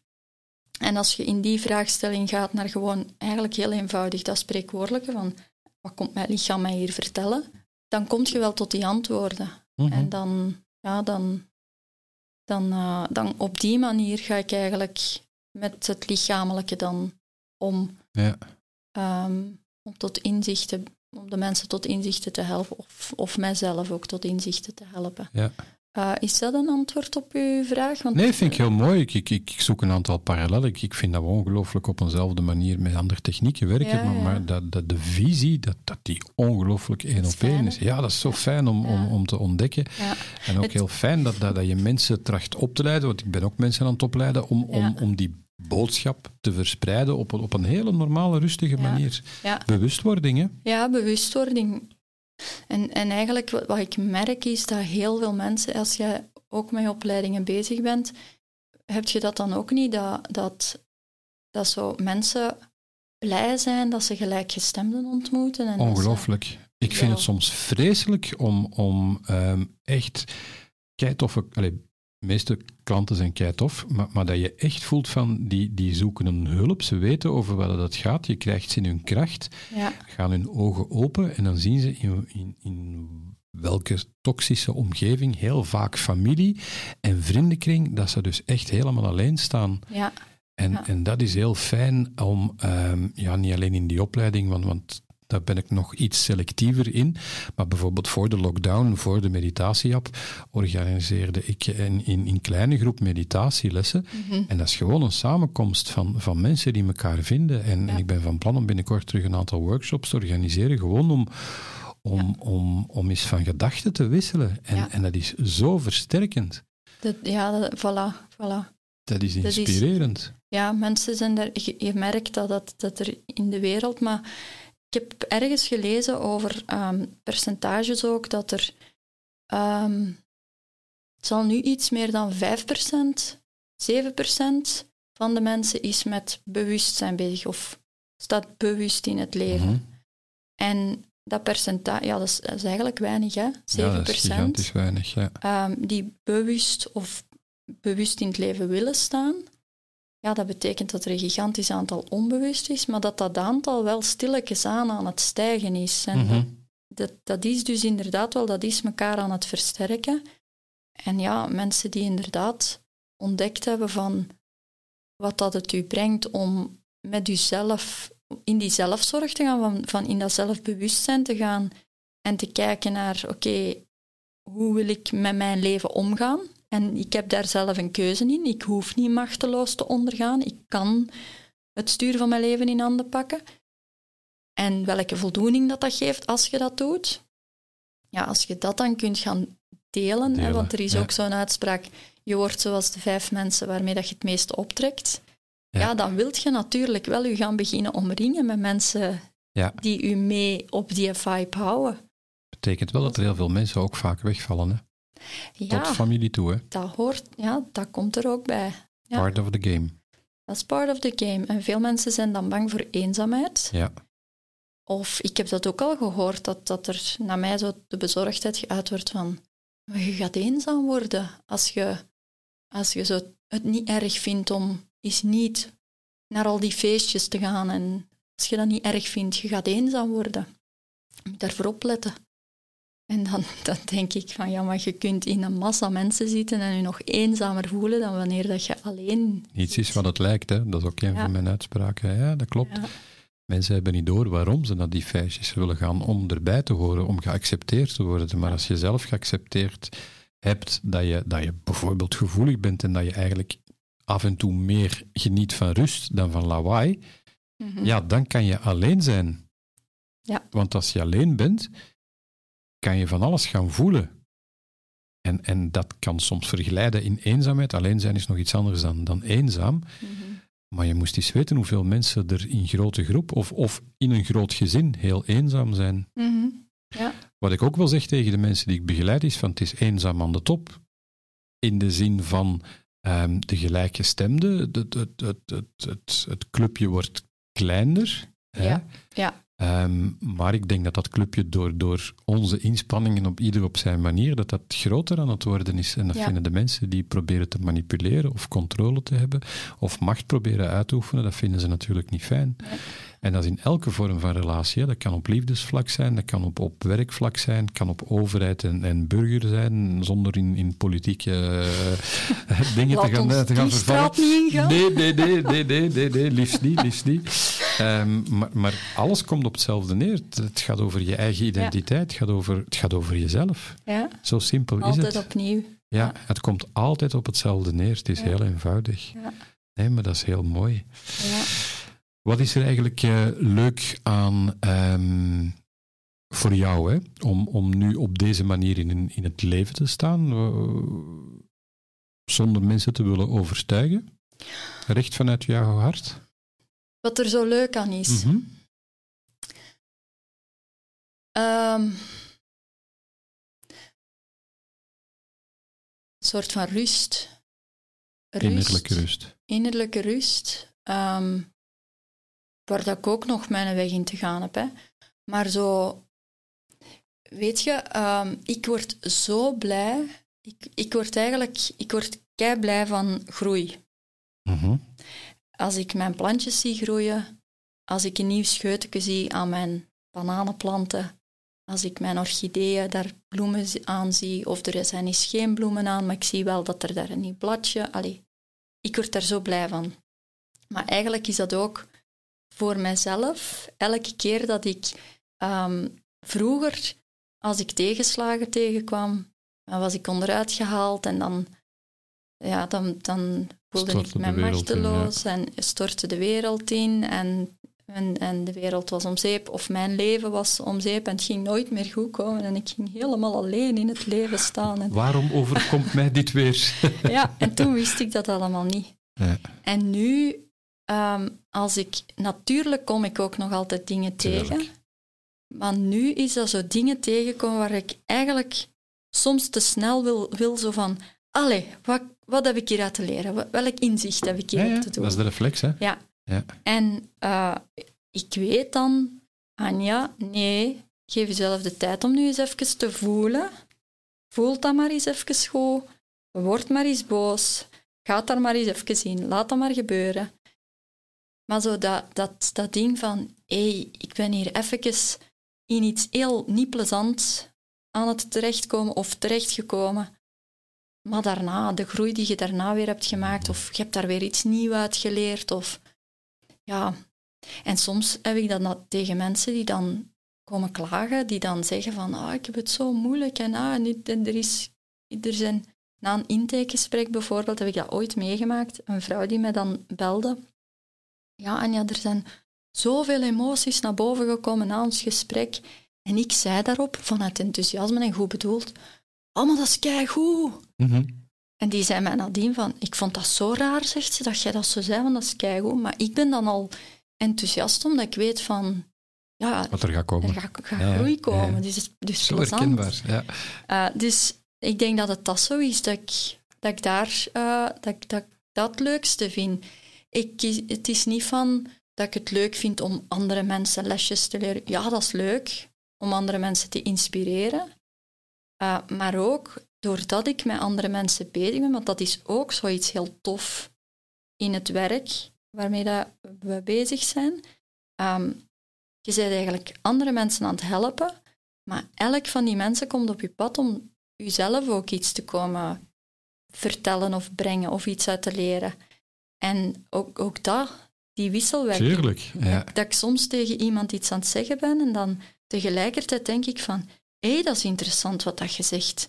En als je in die vraagstelling gaat naar gewoon eigenlijk heel eenvoudig dat spreekwoordelijke van wat komt mijn lichaam mij hier vertellen, dan kom je wel tot die antwoorden. Mhm. Mm -hmm. En dan, ja, dan, dan, uh, dan op die manier ga ik eigenlijk met het lichamelijke dan om, ja. um, om tot inzichten, om de mensen tot inzichten te helpen, of, of mijzelf ook tot inzichten te helpen. Ja. Uh, is dat een antwoord op uw vraag? Want nee, vind ik heel mooi. Ik, ik, ik zoek een aantal parallellen. Ik, ik vind dat we ongelooflijk op eenzelfde manier met andere technieken werken. Ja, maar, ja. maar dat, dat de visie, dat, dat die ongelooflijk één op één is. Ja, dat is zo fijn om, om, om te ontdekken. En ook het... heel fijn dat, dat, dat je mensen tracht op te leiden, want ik ben ook mensen aan het opleiden, om, om, om die boodschap te verspreiden op, op een hele normale, rustige manier. Bewustwording, hè? Ja, bewustwording. En, en eigenlijk wat, wat ik merk is dat heel veel mensen, als je ook met opleidingen bezig bent, heb je dat dan ook niet, dat, dat, dat zo mensen blij zijn dat ze gelijkgestemden ontmoeten. En Ongelooflijk. Ze, ik vind ja. het soms vreselijk om, om um, echt keitoffe... Allee, de meeste klanten zijn keitof, maar, maar dat je echt voelt van, die, die zoeken een hulp, ze weten over wat het gaat, je krijgt ze in hun kracht, ja. gaan hun ogen open en dan zien ze in, in, in welke toxische omgeving, heel vaak familie en vriendenkring, dat ze dus echt helemaal alleen staan. Ja. En, ja. en dat is heel fijn om, um, ja, niet alleen in die opleiding, want, want daar ben ik nog iets selectiever in. Maar bijvoorbeeld voor de lockdown, voor de meditatieapp, organiseerde ik in, in, in kleine groep meditatielessen. Mm -hmm. En dat is gewoon een samenkomst van, van mensen die elkaar vinden. En, Ja. en ik ben van plan om binnenkort terug een aantal workshops te organiseren, gewoon om, om, Ja. om, om eens van gedachten te wisselen. En, Ja. en dat is zo versterkend. Dat, ja, dat, voilà, voilà. Dat is Dat is- inspirerend. Ja, mensen zijn er... Je, je merkt dat, dat, dat er in de wereld... Maar ik heb ergens gelezen over ehm, percentages ook, dat er... ehm, het zal nu iets meer dan 5%, 7% van de mensen is met bewustzijn bezig of staat bewust in het leven. Mhm. En dat percentage, ja, dat is, dat is eigenlijk weinig, hè? 7%. Ja, dat is gigantisch weinig. Ja. ehm, die bewust of bewust in het leven willen staan, ja, dat betekent dat er een gigantisch aantal onbewust is, maar dat dat aantal wel stilletjes aan aan het stijgen is. En Mhm. dat, dat is dus inderdaad wel, dat is elkaar aan het versterken. En ja, mensen die inderdaad ontdekt hebben van wat dat het u brengt om met uzelf in die zelfzorg te gaan, van, van in dat zelfbewustzijn te gaan, en te kijken naar, oké, hoe wil ik met mijn leven omgaan? En ik heb daar zelf een keuze in. Ik hoef niet machteloos te ondergaan. Ik kan het stuur van mijn leven in handen pakken. En welke voldoening dat dat geeft als je dat doet. Ja, als je dat dan kunt gaan delen, hè, want er is ook zo'n uitspraak, je wordt zoals de vijf mensen waarmee dat je het meeste optrekt. Ja, ja dan wilt je natuurlijk wel je gaan beginnen omringen met mensen ja. die u mee op die vibe houden. Betekent wel dat er heel veel mensen ook vaak wegvallen, hè? Ja, Tot familie toe, hè? Dat hoort, ja, dat komt er ook bij. Ja. Part of the game. Dat is part of the game. En veel mensen zijn dan bang voor eenzaamheid. Ja. Of ik heb dat ook al gehoord, dat, dat er naar mij zo de bezorgdheid geuit wordt van je gaat eenzaam worden als je, als je zo het niet erg vindt om eens niet naar al die feestjes te gaan. En als je dat niet erg vindt, je gaat eenzaam worden. Je moet daarvoor opletten. En dan, (laughs) dan denk ik van ja, maar je kunt in een massa mensen zitten en je nog eenzamer voelen dan wanneer dat je alleen. Niets is wat het lijkt, hè? dat is ook een van mijn uitspraken. Ja, dat klopt. Mensen hebben niet door waarom ze naar die feestjes willen gaan om erbij te horen, om geaccepteerd te worden. Maar als je zelf geaccepteerd hebt dat je, dat je bijvoorbeeld gevoelig bent en dat je eigenlijk af en toe meer geniet van rust dan van lawaai, mhm. ja, dan kan je alleen zijn. Ja. Want als je alleen bent, kan je van alles gaan voelen. En, en dat kan soms verglijden in eenzaamheid. Alleen zijn is nog iets anders dan, dan eenzaam. Mhm. Maar je moest eens weten hoeveel mensen er in grote groep of, of in een groot gezin heel eenzaam zijn. Mhm. ja. Wat ik ook wel zeg tegen de mensen die ik begeleid is van het is eenzaam aan de top. In de zin van um, de gelijkgestemde, het, het, het, het, het, het clubje wordt kleiner. Ja. ja. Ehm, maar ik denk dat dat clubje door, door onze inspanningen op ieder op zijn manier, dat dat groter aan het worden is. En dat vinden de mensen die proberen te manipuleren of controle te hebben of macht proberen uit te oefenen, dat vinden ze natuurlijk niet fijn. En dat is in elke vorm van relatie. Dat kan op liefdesvlak zijn, dat kan op, op werkvlak zijn, kan op overheid en, en burger zijn, zonder in, in politieke uh, (laughs) dingen te gaan, te gaan vervallen. Nee, nee, nee, nee, nee, nee, nee, liefst niet, liefst niet. Um, maar, maar, alles komt op hetzelfde neer. Het, gaat over je eigen identiteit, het, gaat over, het gaat over jezelf. Ja. Zo simpel altijd is het. Altijd opnieuw. Ja, het komt altijd op hetzelfde neer. Het is heel eenvoudig. Nee, maar dat is heel mooi. Ja. Wat is er eigenlijk uh, leuk aan um, voor jou, hè? Om, om nu op deze manier in, in het leven te staan, uh, zonder mensen te willen overtuigen? Recht vanuit jouw hart? Wat er zo leuk aan is. Mm um, een soort van rust. rust. Innerlijke rust. Innerlijke rust. Um, waar dat ik ook nog mijn weg in te gaan heb. Hè. Maar zo, weet je, um, ik word zo blij. Ik, ik word eigenlijk, ik word kei blij van groei. Mhm. Als ik mijn plantjes zie groeien, als ik een nieuw scheutje zie aan mijn bananenplanten, als ik mijn orchideeën daar bloemen aan zie, of er zijn geen bloemen aan, maar ik zie wel dat er daar een nieuw bladje... Allee, ik word daar zo blij van. Maar eigenlijk is dat ook voor mijzelf, elke keer dat ik ehm, vroeger, als ik tegenslagen tegenkwam, dan was ik onderuit gehaald en dan, ja, dan, dan voelde ik me machteloos en stortte de wereld in en, en, en de wereld was om zeep of mijn leven was om zeep en het ging nooit meer goed komen en ik ging helemaal alleen in het leven staan. En... Waarom overkomt mij dit weer? (laughs) ja, en toen wist ik dat allemaal niet. Ja. En nu Ehm, als ik, natuurlijk kom ik ook nog altijd dingen tegen. Maar nu is dat zo dingen tegenkomen waar ik eigenlijk soms te snel wil, wil zo van... Allee, wat, wat heb ik hier uit te leren? Welk inzicht heb ik hier ja, te doen? Dat is de reflex, hè? Ja. ja. En uh, ik weet dan, Anja, nee, geef jezelf de tijd om nu eens even te voelen. Voel dat maar eens even goed. Word maar eens boos. Ga daar maar eens even in. Laat dat maar gebeuren. Maar zo dat, dat, dat ding van, hé, hey, ik ben hier even in iets heel niet plezants aan het terechtkomen of terechtgekomen. Maar daarna, de groei die je daarna weer hebt gemaakt, of je hebt daar weer iets nieuws uit geleerd, of ja. En soms heb ik dat tegen mensen die dan komen klagen, die dan zeggen van ah, ik heb het zo moeilijk en, ah, en er, is, er zijn... Na een intakegesprek bijvoorbeeld heb ik dat ooit meegemaakt. Een vrouw die mij dan belde. Ja, en ja, er zijn zoveel emoties naar boven gekomen na ons gesprek. En ik zei daarop, vanuit enthousiasme en goed bedoeld, maar dat is keigoed. Mm En die zei mij nadien van, ik vond dat zo raar, zegt ze, dat jij dat zo zei, want dat is keigoed. Maar ik ben dan al enthousiast omdat ik weet van, ja, wat er gaat komen. Er gaat, gaat groei komen. Dus, dus zo herkenbaar, ja. Uh, dus ik denk dat het dat zo is, dat ik, dat ik daar uh, dat, dat, dat het leukste vind. Ik, het is niet van dat ik het leuk vind om andere mensen lesjes te leren. Ja, dat is leuk om andere mensen te inspireren. Uh, maar ook doordat ik met andere mensen bezig ben, want dat is ook zoiets heel tof in het werk waarmee dat we bezig zijn. Um, je bent eigenlijk andere mensen aan het helpen, maar elk van die mensen komt op je pad om jezelf ook iets te komen vertellen of brengen of iets uit te leren. En ook, ook dat, die wisselwerking. Tuurlijk, ja. dat, dat, ik soms tegen iemand iets aan het zeggen ben en dan tegelijkertijd denk ik van, hé, hey, dat is interessant wat dat je zegt.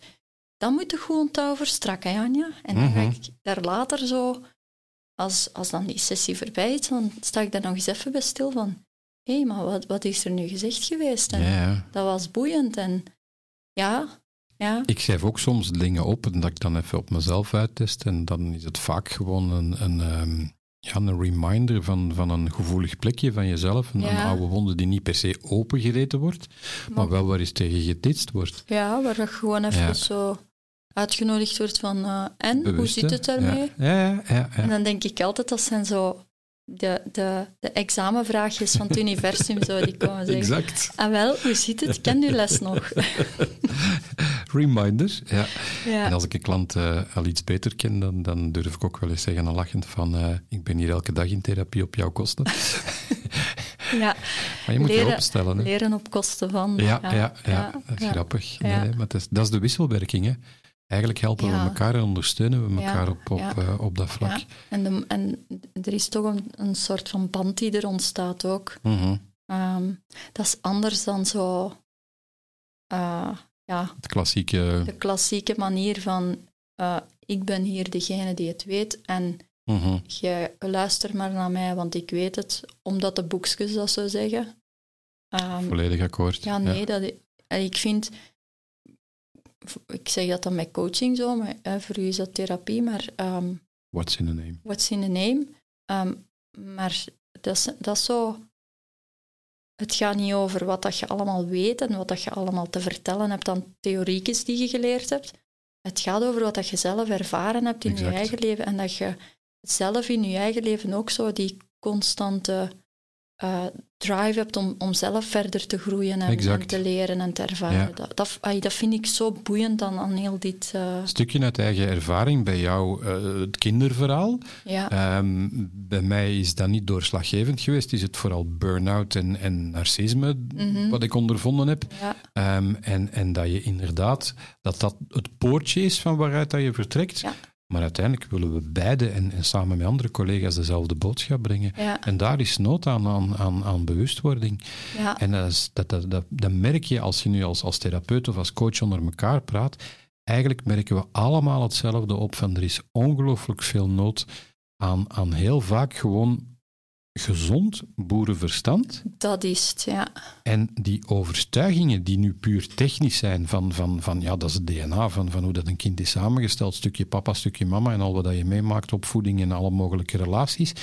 Dan moet je gewoon touw verstrakken, Anja. En dan ga Mhm. ik daar later zo, als, als dan die sessie voorbij is, dan sta ik daar nog eens even bij stil van, hé, hey, maar wat, wat is er nu gezegd geweest? En Ja, ja. dat was boeiend en ja, ja. Ik schrijf ook soms dingen op en dat ik dan even op mezelf uittest. En dan is het vaak gewoon een, een, ehm, ja, een reminder van, van een gevoelig plekje van jezelf. Een, Ja. een oude wonde die niet per se opengereten wordt, maar wel waar eens tegen getitst wordt. Ja, waar je gewoon even Ja. zo uitgenodigd wordt van eh, en, hoe zit het daarmee? Ja, ja, ja. ja, En dan denk ik altijd, dat zijn zo de, de, de examenvraagjes van het universum, zo, die komen zeggen. (laughs) Exact. Ah wel, hoe zit het? Ken je les nog? (laughs) Reminder, ja. ja. En als ik een klant eh, al iets beter ken, dan, dan durf ik ook wel eens zeggen, al lachend, van eh, ik ben hier elke dag in therapie op jouw kosten. (laughs) ja. Maar je moet je Leren- opstellen. Hè. Leren op kosten van. Ja, ja, ja, dat is grappig. Nee, Ja. nee, maar dat is, dat is de wisselwerking. Hè. Eigenlijk helpen we elkaar en ondersteunen we elkaar op, op, eh, op dat vlak. Ja. En, de, en er is toch een, een soort van band die er ontstaat ook. Mhm. Ehm, dat is anders dan zo... ja, Het klassieke. de klassieke manier van eh, ik ben hier degene die het weet en mhm. je luister maar naar mij, want ik weet het, omdat de boekjes dat zo zeggen. Ehm, Volledig akkoord. ja, nee, Dat, en ik vind, ik zeg dat dan met coaching zo, maar eh, voor u is dat therapie, maar ehm, What's in the name? what's in the name? Ehm, maar dat is, dat is zo. Het gaat niet over wat dat je allemaal weet en wat dat je allemaal te vertellen hebt aan theoriekjes die je geleerd hebt. Het gaat over wat dat je zelf ervaren hebt in Exact. je eigen leven en dat je zelf in je eigen leven ook zo die constante eh, drive hebt om, om zelf verder te groeien en, te leren en te ervaren. Ja. Dat, dat, dat vind ik zo boeiend aan, aan heel dit... Een stukje uit eigen ervaring bij jou, eh, het kinderverhaal. ja. Ehm, bij mij is dat niet doorslaggevend geweest. Is het vooral burn-out en, en narcisme Mhm. wat ik ondervonden heb. ja, Ehm, en, en dat je inderdaad, dat dat het poortje is van waaruit dat je vertrekt. Maar uiteindelijk willen we beide en, en samen met andere collega's dezelfde boodschap brengen. ja, En daar is nood aan, aan, aan, aan bewustwording. ja. En dat, is, dat, dat, dat, dat merk je als je nu als, als therapeut of als coach onder elkaar praat. Eigenlijk merken we allemaal hetzelfde op van er is ongelooflijk veel nood aan, aan heel vaak gewoon gezond boerenverstand. Dat is het, ja. En die overtuigingen die nu puur technisch zijn, van, van, van ja, dat is het DNA, van, van hoe dat een kind is samengesteld, stukje papa, stukje mama en al wat dat je meemaakt, opvoeding en alle mogelijke relaties.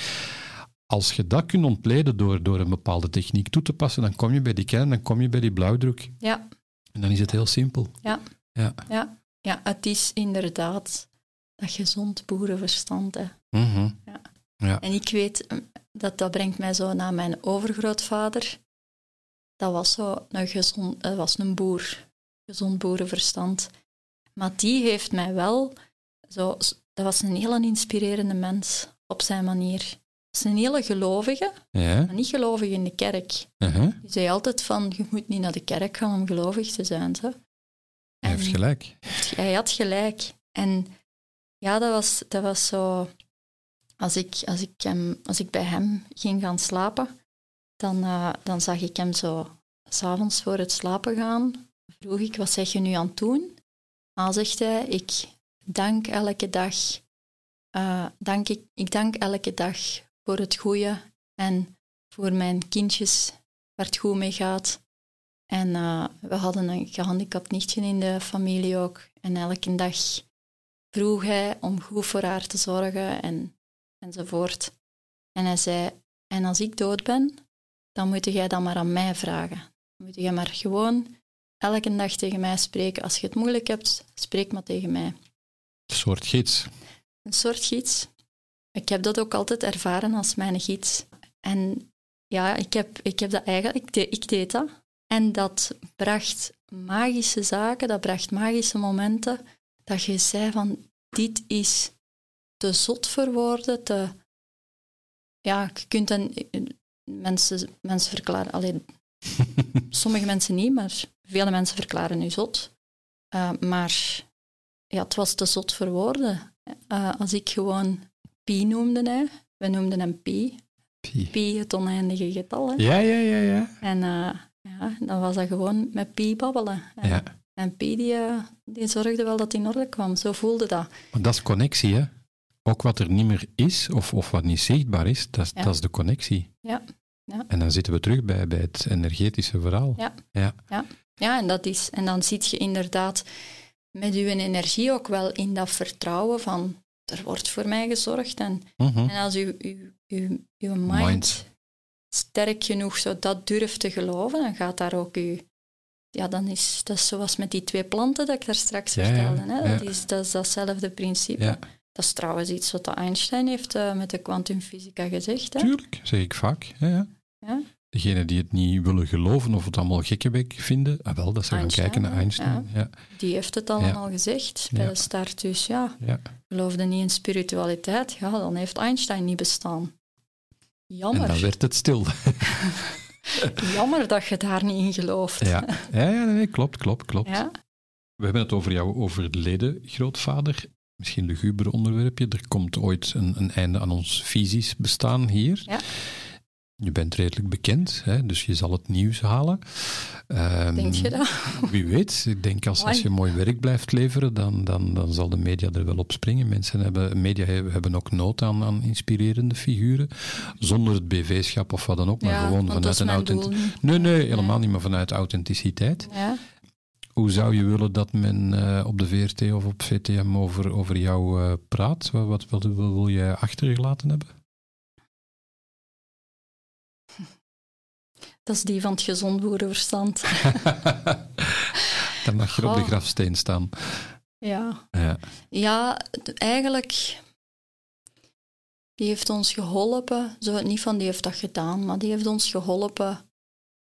Als je dat kunt ontleden door, door een bepaalde techniek toe te passen, dan kom je bij die kern, dan kom je bij die blauwdruk. Ja, En dan is het heel simpel. Ja. Ja. ja. ja, het is inderdaad dat gezond boerenverstand. Hè. Mhm. Ja. Ja. En ik weet, eh, dat, dat brengt mij zo naar mijn overgrootvader. Dat was zo een gezond, dat was een boer, gezond boerenverstand. Maar die heeft mij wel, zo, dat was een heel inspirerende mens op zijn manier. Dat is een hele gelovige, Ja. maar niet gelovig in de kerk. Uh-huh. Die zei altijd van, je moet niet naar de kerk gaan om gelovig te zijn. Zo. Hij heeft gelijk. Hij had gelijk. En ja, dat was, dat was zo... Als ik, als, ik als ik bij hem ging gaan slapen, dan, eh, dan zag ik hem zo s'avonds voor het slapen gaan, vroeg ik, wat zeg je nu aan het doen? Dan zegt hij, ik dank elke dag, uh, dank ik, ik dank elke dag voor het goede en voor mijn kindjes waar het goed mee gaat. En uh, we hadden een gehandicapt nichtje in de familie ook. En elke dag vroeg hij om goed voor haar te zorgen en, enzovoort. En hij zei, en als ik dood ben, dan moet jij dat maar aan mij vragen. Dan moet jij maar gewoon elke dag tegen mij spreken. Als je het moeilijk hebt, spreek maar tegen mij. Een soort gids. Een soort gids. Ik heb dat ook altijd ervaren als mijn gids. En ja, ik heb, ik heb dat eigenlijk, ik, deed, ik deed dat. En dat bracht magische zaken, dat bracht magische momenten, dat je zei van, dit is te zot voor woorden, te... Ja, je kunt dan... Mensen, mensen verklaren... Alleen, (laughs) sommige mensen niet, maar vele mensen verklaren nu zot. Uh, maar ja, het was te zot voor woorden. Uh, als ik gewoon pi noemde, hè. we noemden hem pi. Pi. pi het oneindige getal. Hè. Ja, ja, ja. ja. En uh, ja, dan was dat gewoon met pi babbelen. En, ja. en pi die, die zorgde wel dat het in orde kwam. Zo voelde dat. Maar dat is connectie, hè? Ook wat er niet meer is, of, of wat niet zichtbaar is, dat, ja. dat is de connectie. Ja. ja. En dan zitten we terug bij, bij het energetische verhaal. Ja. Ja. ja. ja en, dat is, en dan zit je inderdaad met je energie ook wel in dat vertrouwen van er wordt voor mij gezorgd. En, mhm. en als je, je, je, mind, sterk genoeg zo dat durft te geloven, dan gaat daar ook je... Ja, dan is dat zoals met die twee planten dat ik daar straks vertelde. Hè? Dat, is, dat is datzelfde principe. Dat is trouwens iets wat Einstein heeft uh, met de kwantumfysica gezegd. Hè? Tuurlijk, zeg ik vaak. Ja, ja. Degenen die het niet willen geloven of het allemaal gekkebek vinden, ah, wel, dat ze gaan kijken naar Einstein. Ja. Die heeft het allemaal gezegd bij de start. Dus ja, geloofde niet in spiritualiteit, ja, dan heeft Einstein niet bestaan. Jammer. En dan werd het stil. (laughs) Jammer dat je daar niet in gelooft. Ja, ja, ja nee, klopt, klopt, klopt. We hebben het over jouw overleden grootvader. Misschien luguber onderwerpje. Er komt ooit een, een einde aan ons fysisch bestaan hier. Ja. Je bent redelijk bekend, hè, dus je zal het nieuws halen. Um, denk je dat? Wie weet. Ik denk als, als je mooi werk blijft leveren, dan, dan, dan zal de media er wel op springen. Mensen hebben, media hebben ook nood aan, aan inspirerende figuren. Zonder het BV-schap of wat dan ook, maar gewoon vanuit een authenticiteit. Nee, nee, helemaal niet, maar vanuit authenticiteit. Ja. Hoe zou je willen dat men uh, op de VRT of op VTM over, over jou uh, praat? Wat, wat, wat wil, wil jij achtergelaten hebben? (laughs) Dat is die van het gezond boerenverstand. (laughs) Dan mag je op de grafsteen staan. Ja. Ja, ja eigenlijk... Die heeft ons geholpen, zo niet van die heeft dat gedaan, maar die heeft ons geholpen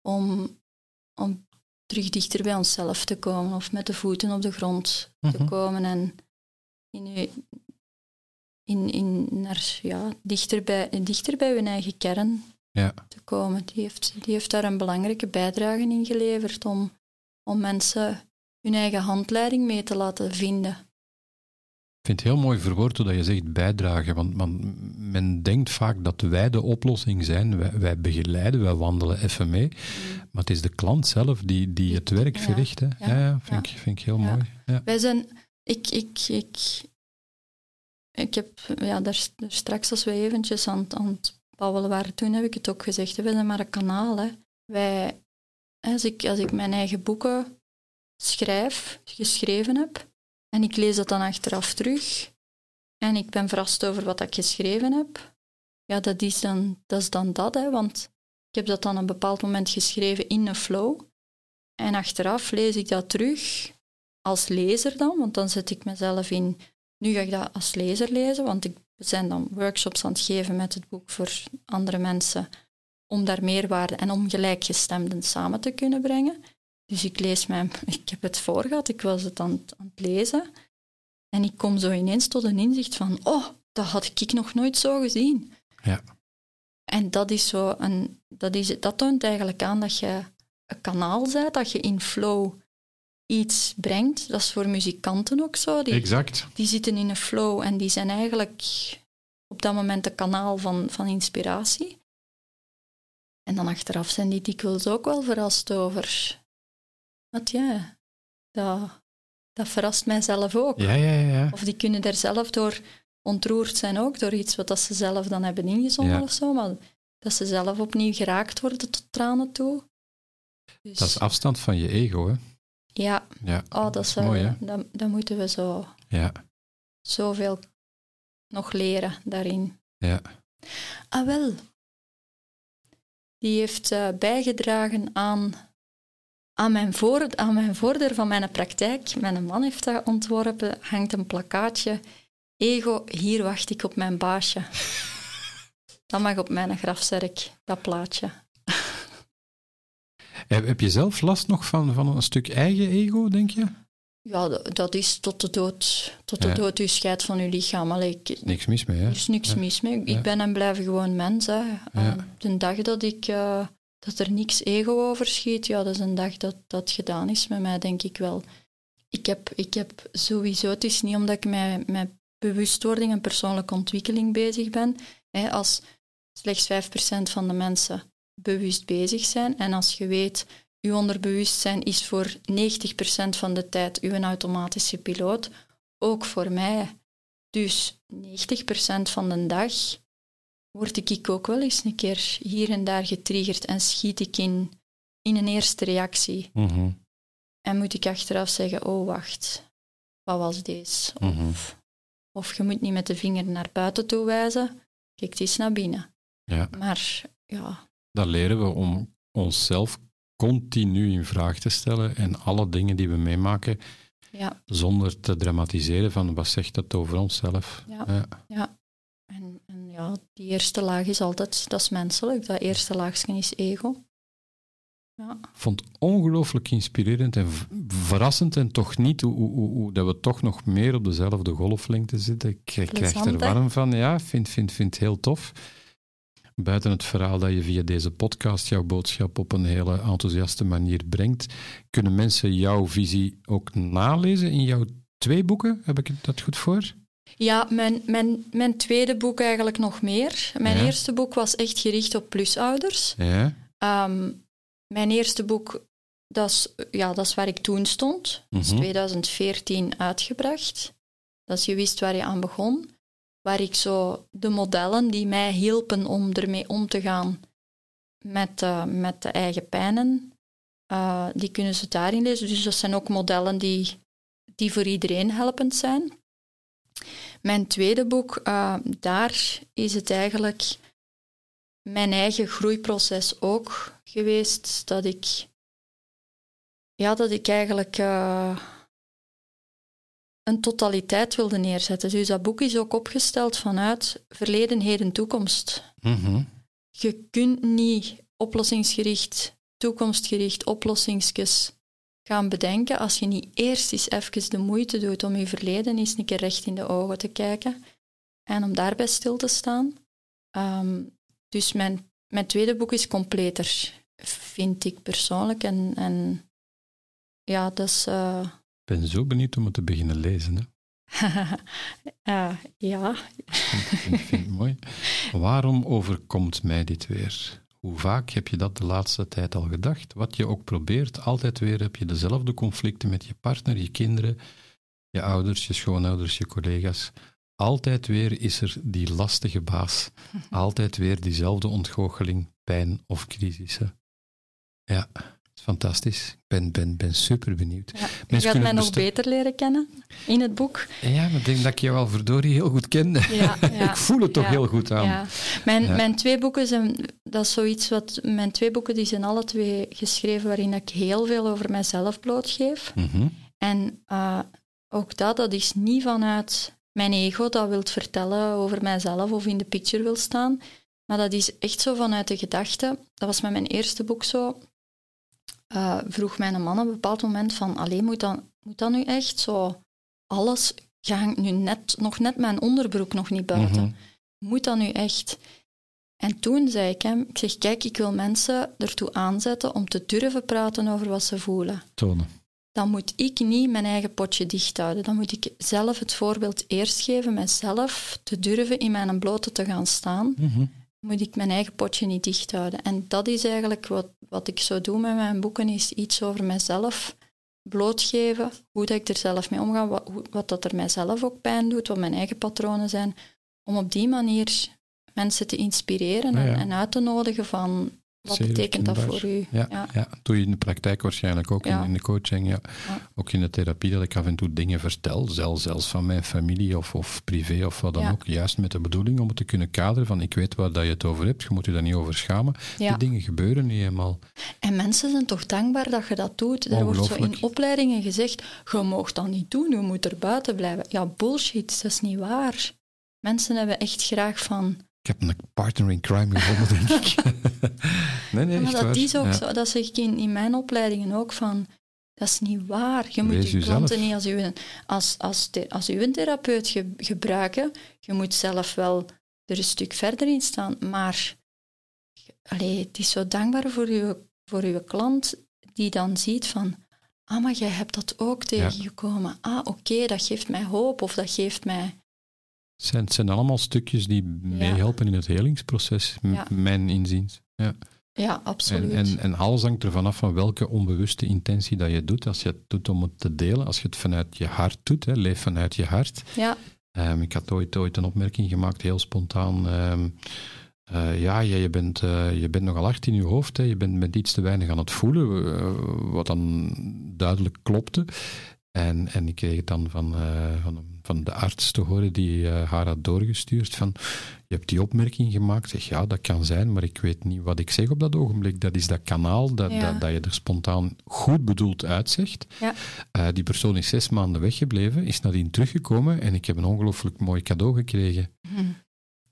om, om terug dichter bij onszelf te komen of met de voeten op de grond te mhm. komen en in, in, in, naar, ja, dichter, bij, dichter bij hun eigen kern ja. te komen. Die heeft, die heeft daar een belangrijke bijdrage in geleverd om, om mensen hun eigen handleiding mee te laten vinden. Ik vind het heel mooi verwoord dat je zegt bijdragen, want, want, men denkt vaak dat wij de oplossing zijn. Wij, wij begeleiden, wij wandelen even mee, mm. maar het is de klant zelf die, die het werk verricht. Hè? Ja, ja, vind, Ik, vind ik heel mooi. Wij zijn, ik, ik, ik, ik heb ja, daar, daar straks als we eventjes aan, aan het babbelen waren. Toen heb ik het ook gezegd, we zijn maar een kanaal. Hè. Wij, als, ik, als ik mijn eigen boeken schrijf, geschreven heb, en ik lees dat dan achteraf terug, en ik ben verrast over wat ik geschreven heb, ja, dat is dan dat, is dan dat hè, want ik heb dat dan een bepaald moment geschreven in een flow, en achteraf lees ik dat terug, als lezer dan, want dan zet ik mezelf in, nu ga ik dat als lezer lezen, want ik zijn dan workshops aan het geven met het boek voor andere mensen om daar meerwaarde en om gelijkgestemden samen te kunnen brengen. Dus ik lees mijn, ik heb het voor gehad, ik was het aan, aan het lezen en ik kom zo ineens tot een inzicht van, oh, dat had ik nog nooit zo gezien. Ja. En dat is zo een, dat, is, dat toont eigenlijk aan dat je een kanaal bent, dat je in flow iets brengt. Dat is voor muzikanten ook zo. Die, exact. Die zitten in een flow en die zijn eigenlijk op dat moment een kanaal van, van inspiratie. En dan achteraf zijn die dikwijls ook wel verrast over. Want ja, dat, dat verrast mijzelf ook. Ja, ja, ja. Of die kunnen er zelf door ontroerd zijn ook, door iets wat dat ze zelf dan hebben ingezongen Ja. of zo. Maar dat ze zelf opnieuw geraakt worden tot tranen toe. Dus, Dat is afstand van je ego, hè? ja, Ja, oh, dat is wel, mooi, hè? dan, dan moeten we zo, Ja, zoveel nog leren daarin. ja. Ah, wel. Die heeft eh, bijgedragen aan, aan, mijn voor, aan mijn vorder van mijn praktijk. Mijn man heeft dat ontworpen. Hangt een plakkaatje. Ego, hier wacht ik op mijn baasje. Dat mag op mijn grafzerk, dat plaatje. Heb, je zelf last nog van, van een stuk eigen ego, denk je? Ja, dat is tot de dood, tot de Ja. dood u scheidt van uw lichaam. Allee, ik, Niks mis mee, hè? Er is niks Ja. mis mee. Ik Ja. ben en blijf gewoon mens. Hè. De dag dat, ik, eh, dat er niks ego overschiet, ja, dat is een dag dat dat gedaan is met mij, denk ik wel. Ik heb, ik heb sowieso, het is niet omdat ik met, met bewustwording en persoonlijke ontwikkeling bezig ben. Hè, als slechts 5% van de mensen bewust bezig zijn en als je weet, je onderbewustzijn is voor 90% van de tijd uw automatische piloot, ook voor mij. Dus 90% van de dag word ik ook wel eens een keer hier en daar getriggerd en schiet ik in, in een eerste reactie. Mhm, En moet ik achteraf zeggen, oh wacht, wat was deze? mhm. Of, of je moet niet met de vinger naar buiten toe wijzen, kijk het eens naar binnen. Ja, Maar ja, dat leren we om onszelf continu in vraag te stellen en alle dingen die we meemaken, ja, zonder te dramatiseren van wat zegt dat over onszelf. Ja. Ja. ja. En, en ja, die eerste laag is altijd, dat is menselijk, dat eerste laagje is ego. Ja. Vond het ongelooflijk inspirerend en verrassend en toch niet hoe, hoe, hoe, dat we toch nog meer op dezelfde golflengte zitten. Ik krijg krijg er warm van. Ja, vind, vind, vind het heel tof. Buiten het verhaal dat je via deze podcast jouw boodschap op een hele enthousiaste manier brengt, kunnen mensen jouw visie ook nalezen in jouw twee boeken? Heb ik dat goed voor? Ja, mijn, mijn, mijn tweede boek eigenlijk nog meer. Mijn Ja. eerste boek was echt gericht op plusouders. Ja. Ehm, mijn eerste boek, dat is, ja, dat is waar ik toen stond. Dat is Mhm. 2014 uitgebracht. Dat is Je wist waar je aan begon. Waar ik zo de modellen die mij hielpen om ermee om te gaan met, eh, met de eigen pijnen, eh, die kunnen ze daarin lezen. Dus dat zijn ook modellen die, die voor iedereen helpend zijn. Mijn tweede boek, eh, daar is het eigenlijk mijn eigen groeiproces ook geweest. Dat ik, ja, dat ik eigenlijk eh, een totaliteit wilde neerzetten. Dus dat boek is ook opgesteld vanuit verleden, heden, toekomst. Mhm. Je kunt niet oplossingsgericht, toekomstgericht oplossingsjes gaan bedenken als je niet eerst eens even de moeite doet om je verleden eens een keer recht in de ogen te kijken en om daarbij stil te staan. Ehm, dus mijn, mijn tweede boek is completer, vind ik persoonlijk. En, en ja, dat is... eh, Ik ben zo benieuwd om het te beginnen lezen. Hè. eh, (laughs) ja, Ik vind, ik vind het mooi. Waarom overkomt mij dit weer? Hoe vaak heb je dat de laatste tijd al gedacht? Wat je ook probeert, altijd weer heb je dezelfde conflicten met je partner, je kinderen, je ouders, je schoonouders, je collega's. Altijd weer is er die lastige baas. (laughs) Altijd weer diezelfde ontgoocheling, pijn of crisissen. Ja, fantastisch. Ik ben, ben, ben super benieuwd. ja. je gaat mij nog beter leren kennen in het boek. Ja, maar ik denk dat ik jou al verdorie heel goed kende. Ja, (laughs) ja. ik voel het toch heel goed aan. Mijn, mijn twee boeken zijn, dat is zoiets wat, mijn twee boeken die zijn alle twee geschreven waarin ik heel veel over mijzelf blootgeef. Mhm. En eh, ook dat, dat is niet vanuit mijn ego dat wil vertellen over mijzelf of in de picture wil staan, maar dat is echt zo vanuit de gedachte, dat was met mijn eerste boek zo, eh, vroeg mijn man op een bepaald moment van, alleen moet dat, moet dat nu echt zo, alles, je hangt nu net, nog net mijn onderbroek nog niet buiten Mhm. moet dat nu echt? En toen zei ik hem, ik zeg, kijk, ik wil mensen ertoe aanzetten om te durven praten over wat ze voelen. Tonen. Dan moet ik niet mijn eigen potje dicht houden. Dan moet ik zelf het voorbeeld eerst geven, mezelf te durven in mijn blote te gaan staan Mhm. Moet ik mijn eigen potje niet dicht houden. En dat is eigenlijk wat, wat ik zo doe met mijn boeken, is iets over mezelf blootgeven, hoe dat ik er zelf mee omga, wat, wat dat er mijzelf ook pijn doet, wat mijn eigen patronen zijn, om op die manier mensen te inspireren en, en, uit te nodigen van wat betekent dat voor u? Ja, ja. ja, doe je in de praktijk waarschijnlijk ook, in, in, de coaching. Ja. Ook in de therapie, dat ik af en toe dingen vertel, zelfs, zelfs van mijn familie of, of privé of wat dan ook. Juist met de bedoeling om het te kunnen kaderen van ik weet waar dat je het over hebt, je moet je daar niet over schamen. Die dingen gebeuren niet helemaal. En mensen zijn toch dankbaar dat je dat doet. Er wordt zo in opleidingen gezegd, je mag dat niet doen, je moet er buiten blijven. Ja, bullshit, dat is niet waar. Mensen hebben echt graag van heb een partner in crime gevonden, denk ik. (laughs) nee, nee, maar dat is ook zo. Dat zeg ik in, in mijn opleidingen ook van. Dat is niet waar. Je moet je klanten niet als uw, als, als, als uw therapeut gebruiken. Je moet zelf wel er een stuk verder in staan. Maar allee, het is zo dankbaar voor uw, voor uw klant die dan ziet van... Ah, maar jij hebt dat ook tegengekomen. Ah, oké, dat geeft mij hoop of dat geeft mij zijn, het zijn allemaal stukjes die meehelpen in het helingsproces, mijn inziens. Ja, ja absoluut. En, en, en, alles hangt ervan af van welke onbewuste intentie dat je doet. Als je het doet om het te delen, als je het vanuit je hart doet, hè, leef vanuit je hart. Ja. Um, ik had ooit, ooit een opmerking gemaakt, heel spontaan. Um, uh, ja, je, je, bent, uh, je bent nogal hard in je hoofd, hè. je bent met iets te weinig aan het voelen, uh, wat dan duidelijk klopte. En, en ik kreeg het dan van, van van de arts te horen die uh, haar had doorgestuurd van je hebt die opmerking gemaakt. Zeg ja, dat kan zijn, maar ik weet niet wat ik zeg op dat ogenblik. Dat is dat kanaal dat, dat, dat, je er spontaan goed bedoeld uitzegt. Ja. Uh, die persoon is zes maanden weggebleven, is nadien teruggekomen en ik heb een ongelooflijk mooi cadeau gekregen. Mhm.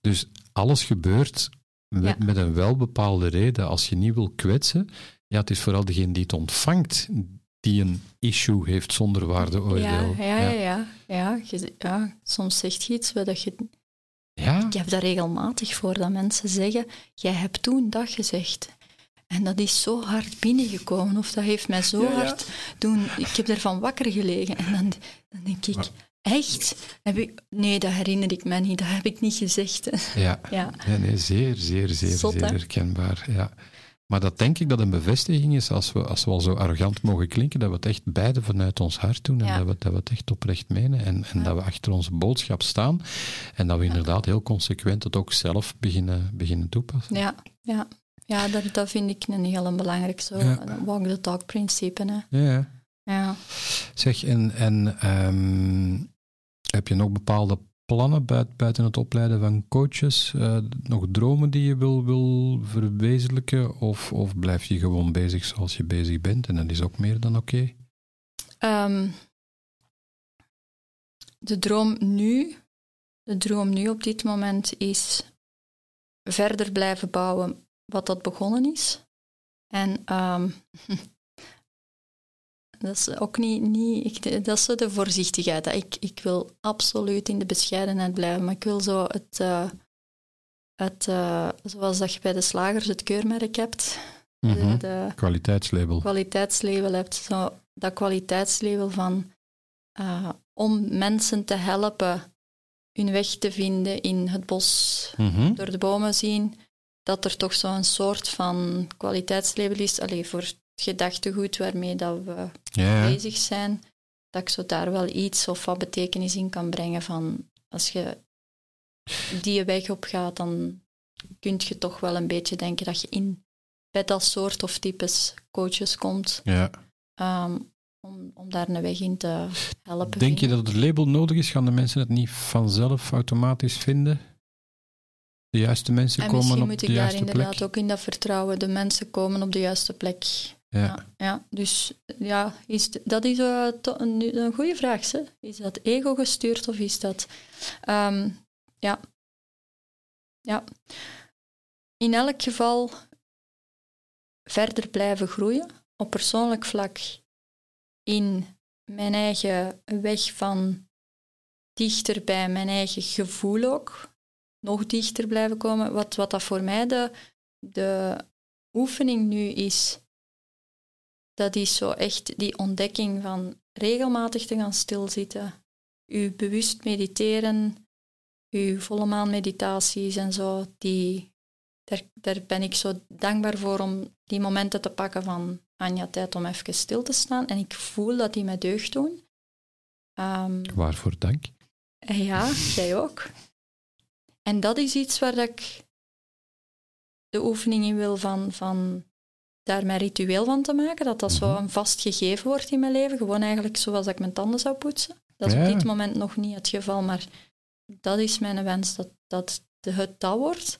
Dus alles gebeurt met, met een welbepaalde reden. Als je niet wil kwetsen, ja, het is vooral degene die het ontvangt die een issue heeft zonder waardeoordeel. Ja, ja, ja. ja, ja. ja soms zegt je iets dat je... Ja. Ik heb dat regelmatig voor, dat mensen zeggen, jij hebt toen dat gezegd. En dat is zo hard binnengekomen, of dat heeft mij zo hard doen... Ik heb ervan wakker gelegen. En dan, dan denk ik... Echt? Heb ik, nee, dat herinner ik me niet. Dat heb ik niet gezegd. Ja, (laughs) ja. nee, zeer, zeer, zeer, zeer herkenbaar. Ja. Maar dat denk ik dat een bevestiging is, als we, als we al zo arrogant mogen klinken, dat we het echt beide vanuit ons hart doen en dat, we, dat we het echt oprecht menen en, en dat we achter onze boodschap staan en dat we inderdaad heel consequent het ook zelf beginnen, beginnen toepassen. Ja, ja. ja dat, dat vind ik een heel belangrijk, zo ja. walk the talk principe. Hè. Ja. ja. Zeg, en, en um, heb je nog bepaalde plannen buiten het opleiden van coaches? Uh, nog dromen die je wil, wil verwezenlijken? Of, of blijf je gewoon bezig zoals je bezig bent en dat is ook meer dan oké? Ehm, de droom nu, de droom nu op dit moment is verder blijven bouwen wat dat begonnen is. En um, (laughs) Dat is ook niet, niet ik, dat is zo de voorzichtigheid. Ik, ik wil absoluut in de bescheidenheid blijven, maar ik wil zo het, uh, het uh, zoals dat je bij de slagers het keurmerk hebt. Mm -hmm. de, kwaliteitslabel. Kwaliteitslabel hebt, zo dat kwaliteitslabel van uh, om mensen te helpen hun weg te vinden in het bos, mm -hmm. door de bomen zien, dat er toch zo'n soort van kwaliteitslabel is. Allee, voor gedachtegoed waarmee dat we bezig zijn, dat ik zo daar wel iets of wat betekenis in kan brengen van als je die weg op gaat, dan kun je toch wel een beetje denken dat je in bij dat soort of types coaches komt. Ja. Ehm, om, om daar een weg in te helpen. Denk je dat het label nodig is? Gaan de mensen het niet vanzelf automatisch vinden? De juiste mensen komen op de juiste plek? misschien moet ik daar inderdaad ook in dat vertrouwen. De mensen komen op de juiste plek. Ja. ja, dus ja, is, dat is uh, een, een goede vraag. Is dat ego gestuurd of is dat... Um, ja. ja. In elk geval verder blijven groeien op persoonlijk vlak in mijn eigen weg van dichter bij mijn eigen gevoel ook, nog dichter blijven komen. Wat, wat dat voor mij de, de oefening nu is, dat is zo echt die ontdekking van regelmatig te gaan stilzitten, u bewust mediteren, uw volle maan meditaties en zo, die daar, daar ben ik zo dankbaar voor om die momenten te pakken van Anja, tijd om even stil te staan. En ik voel dat die mij deugd doen. Um, Waarvoor dank. Ja, jij ook. En dat is iets waar ik de oefening in wil van, van daar mijn ritueel van te maken. Dat dat zo mhm. een vast gegeven wordt in mijn leven. Gewoon eigenlijk zoals ik mijn tanden zou poetsen. Dat is op dit moment nog niet het geval, maar dat is mijn wens, dat, dat het dat wordt.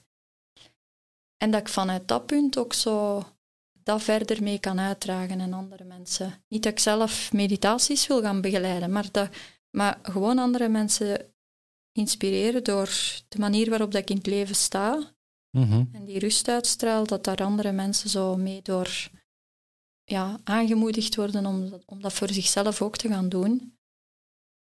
En dat ik vanuit dat punt ook zo dat verder mee kan uitdragen en andere mensen. Niet dat ik zelf meditaties wil gaan begeleiden, maar, dat, maar gewoon andere mensen inspireren door de manier waarop dat ik in het leven sta mhm. en die rust uitstraal, dat daar andere mensen zo mee door ja, aangemoedigd worden om dat, om dat voor zichzelf ook te gaan doen.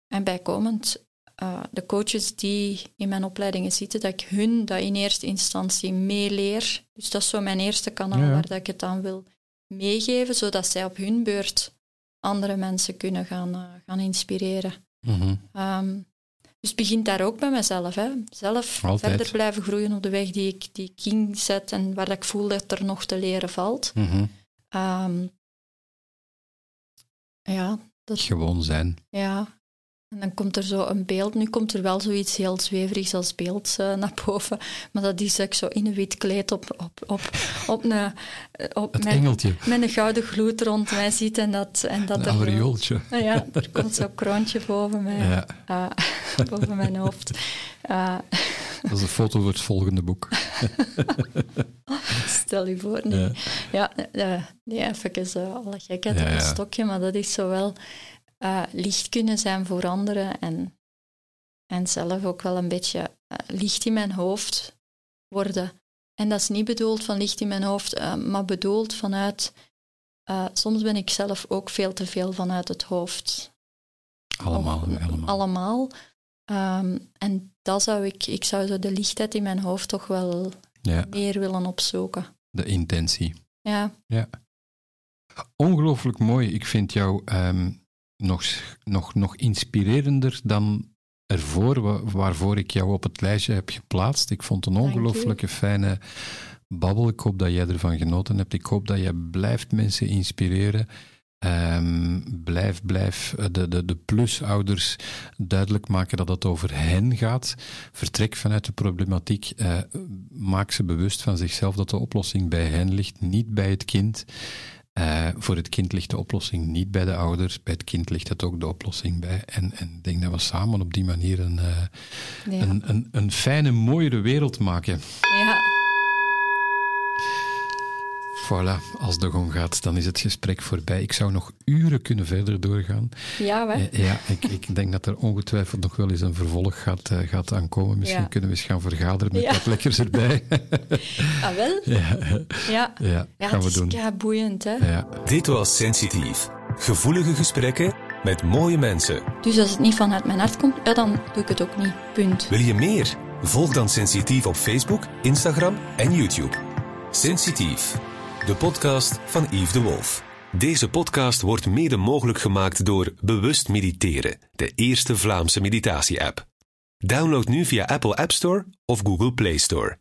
En bijkomend, uh, de coaches die in mijn opleidingen zitten, dat ik hun dat in eerste instantie meeleer. Dus dat is zo mijn eerste kanaal waar dat ik het aan wil meegeven, zodat zij op hun beurt andere mensen kunnen gaan, uh, gaan inspireren. Mm dus het begint daar ook bij mezelf. Hè. Zelf verder blijven groeien op de weg die ik, die ik inzet en waar ik voel dat er nog te leren valt. Mm ja, dat, Gewoon zijn. Ja, en dan komt er zo een beeld. Nu komt er wel zoiets heel zweverigs als beeld uh, (laughs) naar boven. Maar dat is ik zo in een wit kleed op, op, op, op een... Op het engeltje. Met een gouden gloed rond mij ziet. En dat, en dat een aureooltje. Ja, er komt zo'n kroontje boven mij. Ja. Uh, (laughs) boven mijn hoofd. Uh, dat is een foto voor het volgende boek. (laughs) Stel je voor. Nee, ja. ja nee, even alle gekheid op een stokje. Maar dat is zo wel uh, licht kunnen zijn voor anderen en, en zelf ook wel een beetje uh, licht in mijn hoofd worden. En dat is niet bedoeld van licht in mijn hoofd, uh, maar bedoeld vanuit. soms ben ik zelf ook veel te veel vanuit het hoofd. Allemaal. allemaal. allemaal. Um, en dat zou ik, ik zou zo de lichtheid in mijn hoofd toch wel ja. meer willen opzoeken. De intentie. Ja. ja. Ongelooflijk mooi. Ik vind jou um, nog, nog, nog inspirerender dan ervoor, waarvoor ik jou op het lijstje heb geplaatst. Ik vond een ongelooflijke fijne babbel. Ik hoop dat jij ervan genoten hebt. Ik hoop dat jij blijft mensen inspireren. Um, blijf, blijf de, de, de plusouders duidelijk maken dat het over hen gaat. Vertrek vanuit de problematiek. Uh, maak ze bewust van zichzelf dat de oplossing bij hen ligt, niet bij het kind. Uh, voor het kind ligt de oplossing niet bij de ouders, bij het kind ligt het ook de oplossing bij. En, en ik denk dat we samen op die manier een, uh, ja. een, een, een, fijne, mooiere wereld maken. Ja. Voilà, als de gong gaat, dan is het gesprek voorbij. Ik zou nog uren kunnen verder doorgaan. Ja, hè? Eh, ja, ik, ik denk dat er ongetwijfeld nog wel eens een vervolg gaat, uh, gaat aankomen. Misschien kunnen we eens gaan vergaderen met ja. wat lekkers erbij. (laughs) ah, wel? Ja, ja. ja, gaan we doen. Ja, boeiend, hè? Ja. Dit was Sensitief. Gevoelige gesprekken met mooie mensen. Dus als het niet vanuit mijn hart komt, ja, dan doe ik het ook niet. Punt. Wil je meer? Volg dan Sensitief op Facebook, Instagram en YouTube. Sensitief de podcast van Yves de Wolf. Deze podcast wordt mede mogelijk gemaakt door Bewust Mediteren, de eerste Vlaamse meditatie-app. Download nu via Apple App Store of Google Play Store.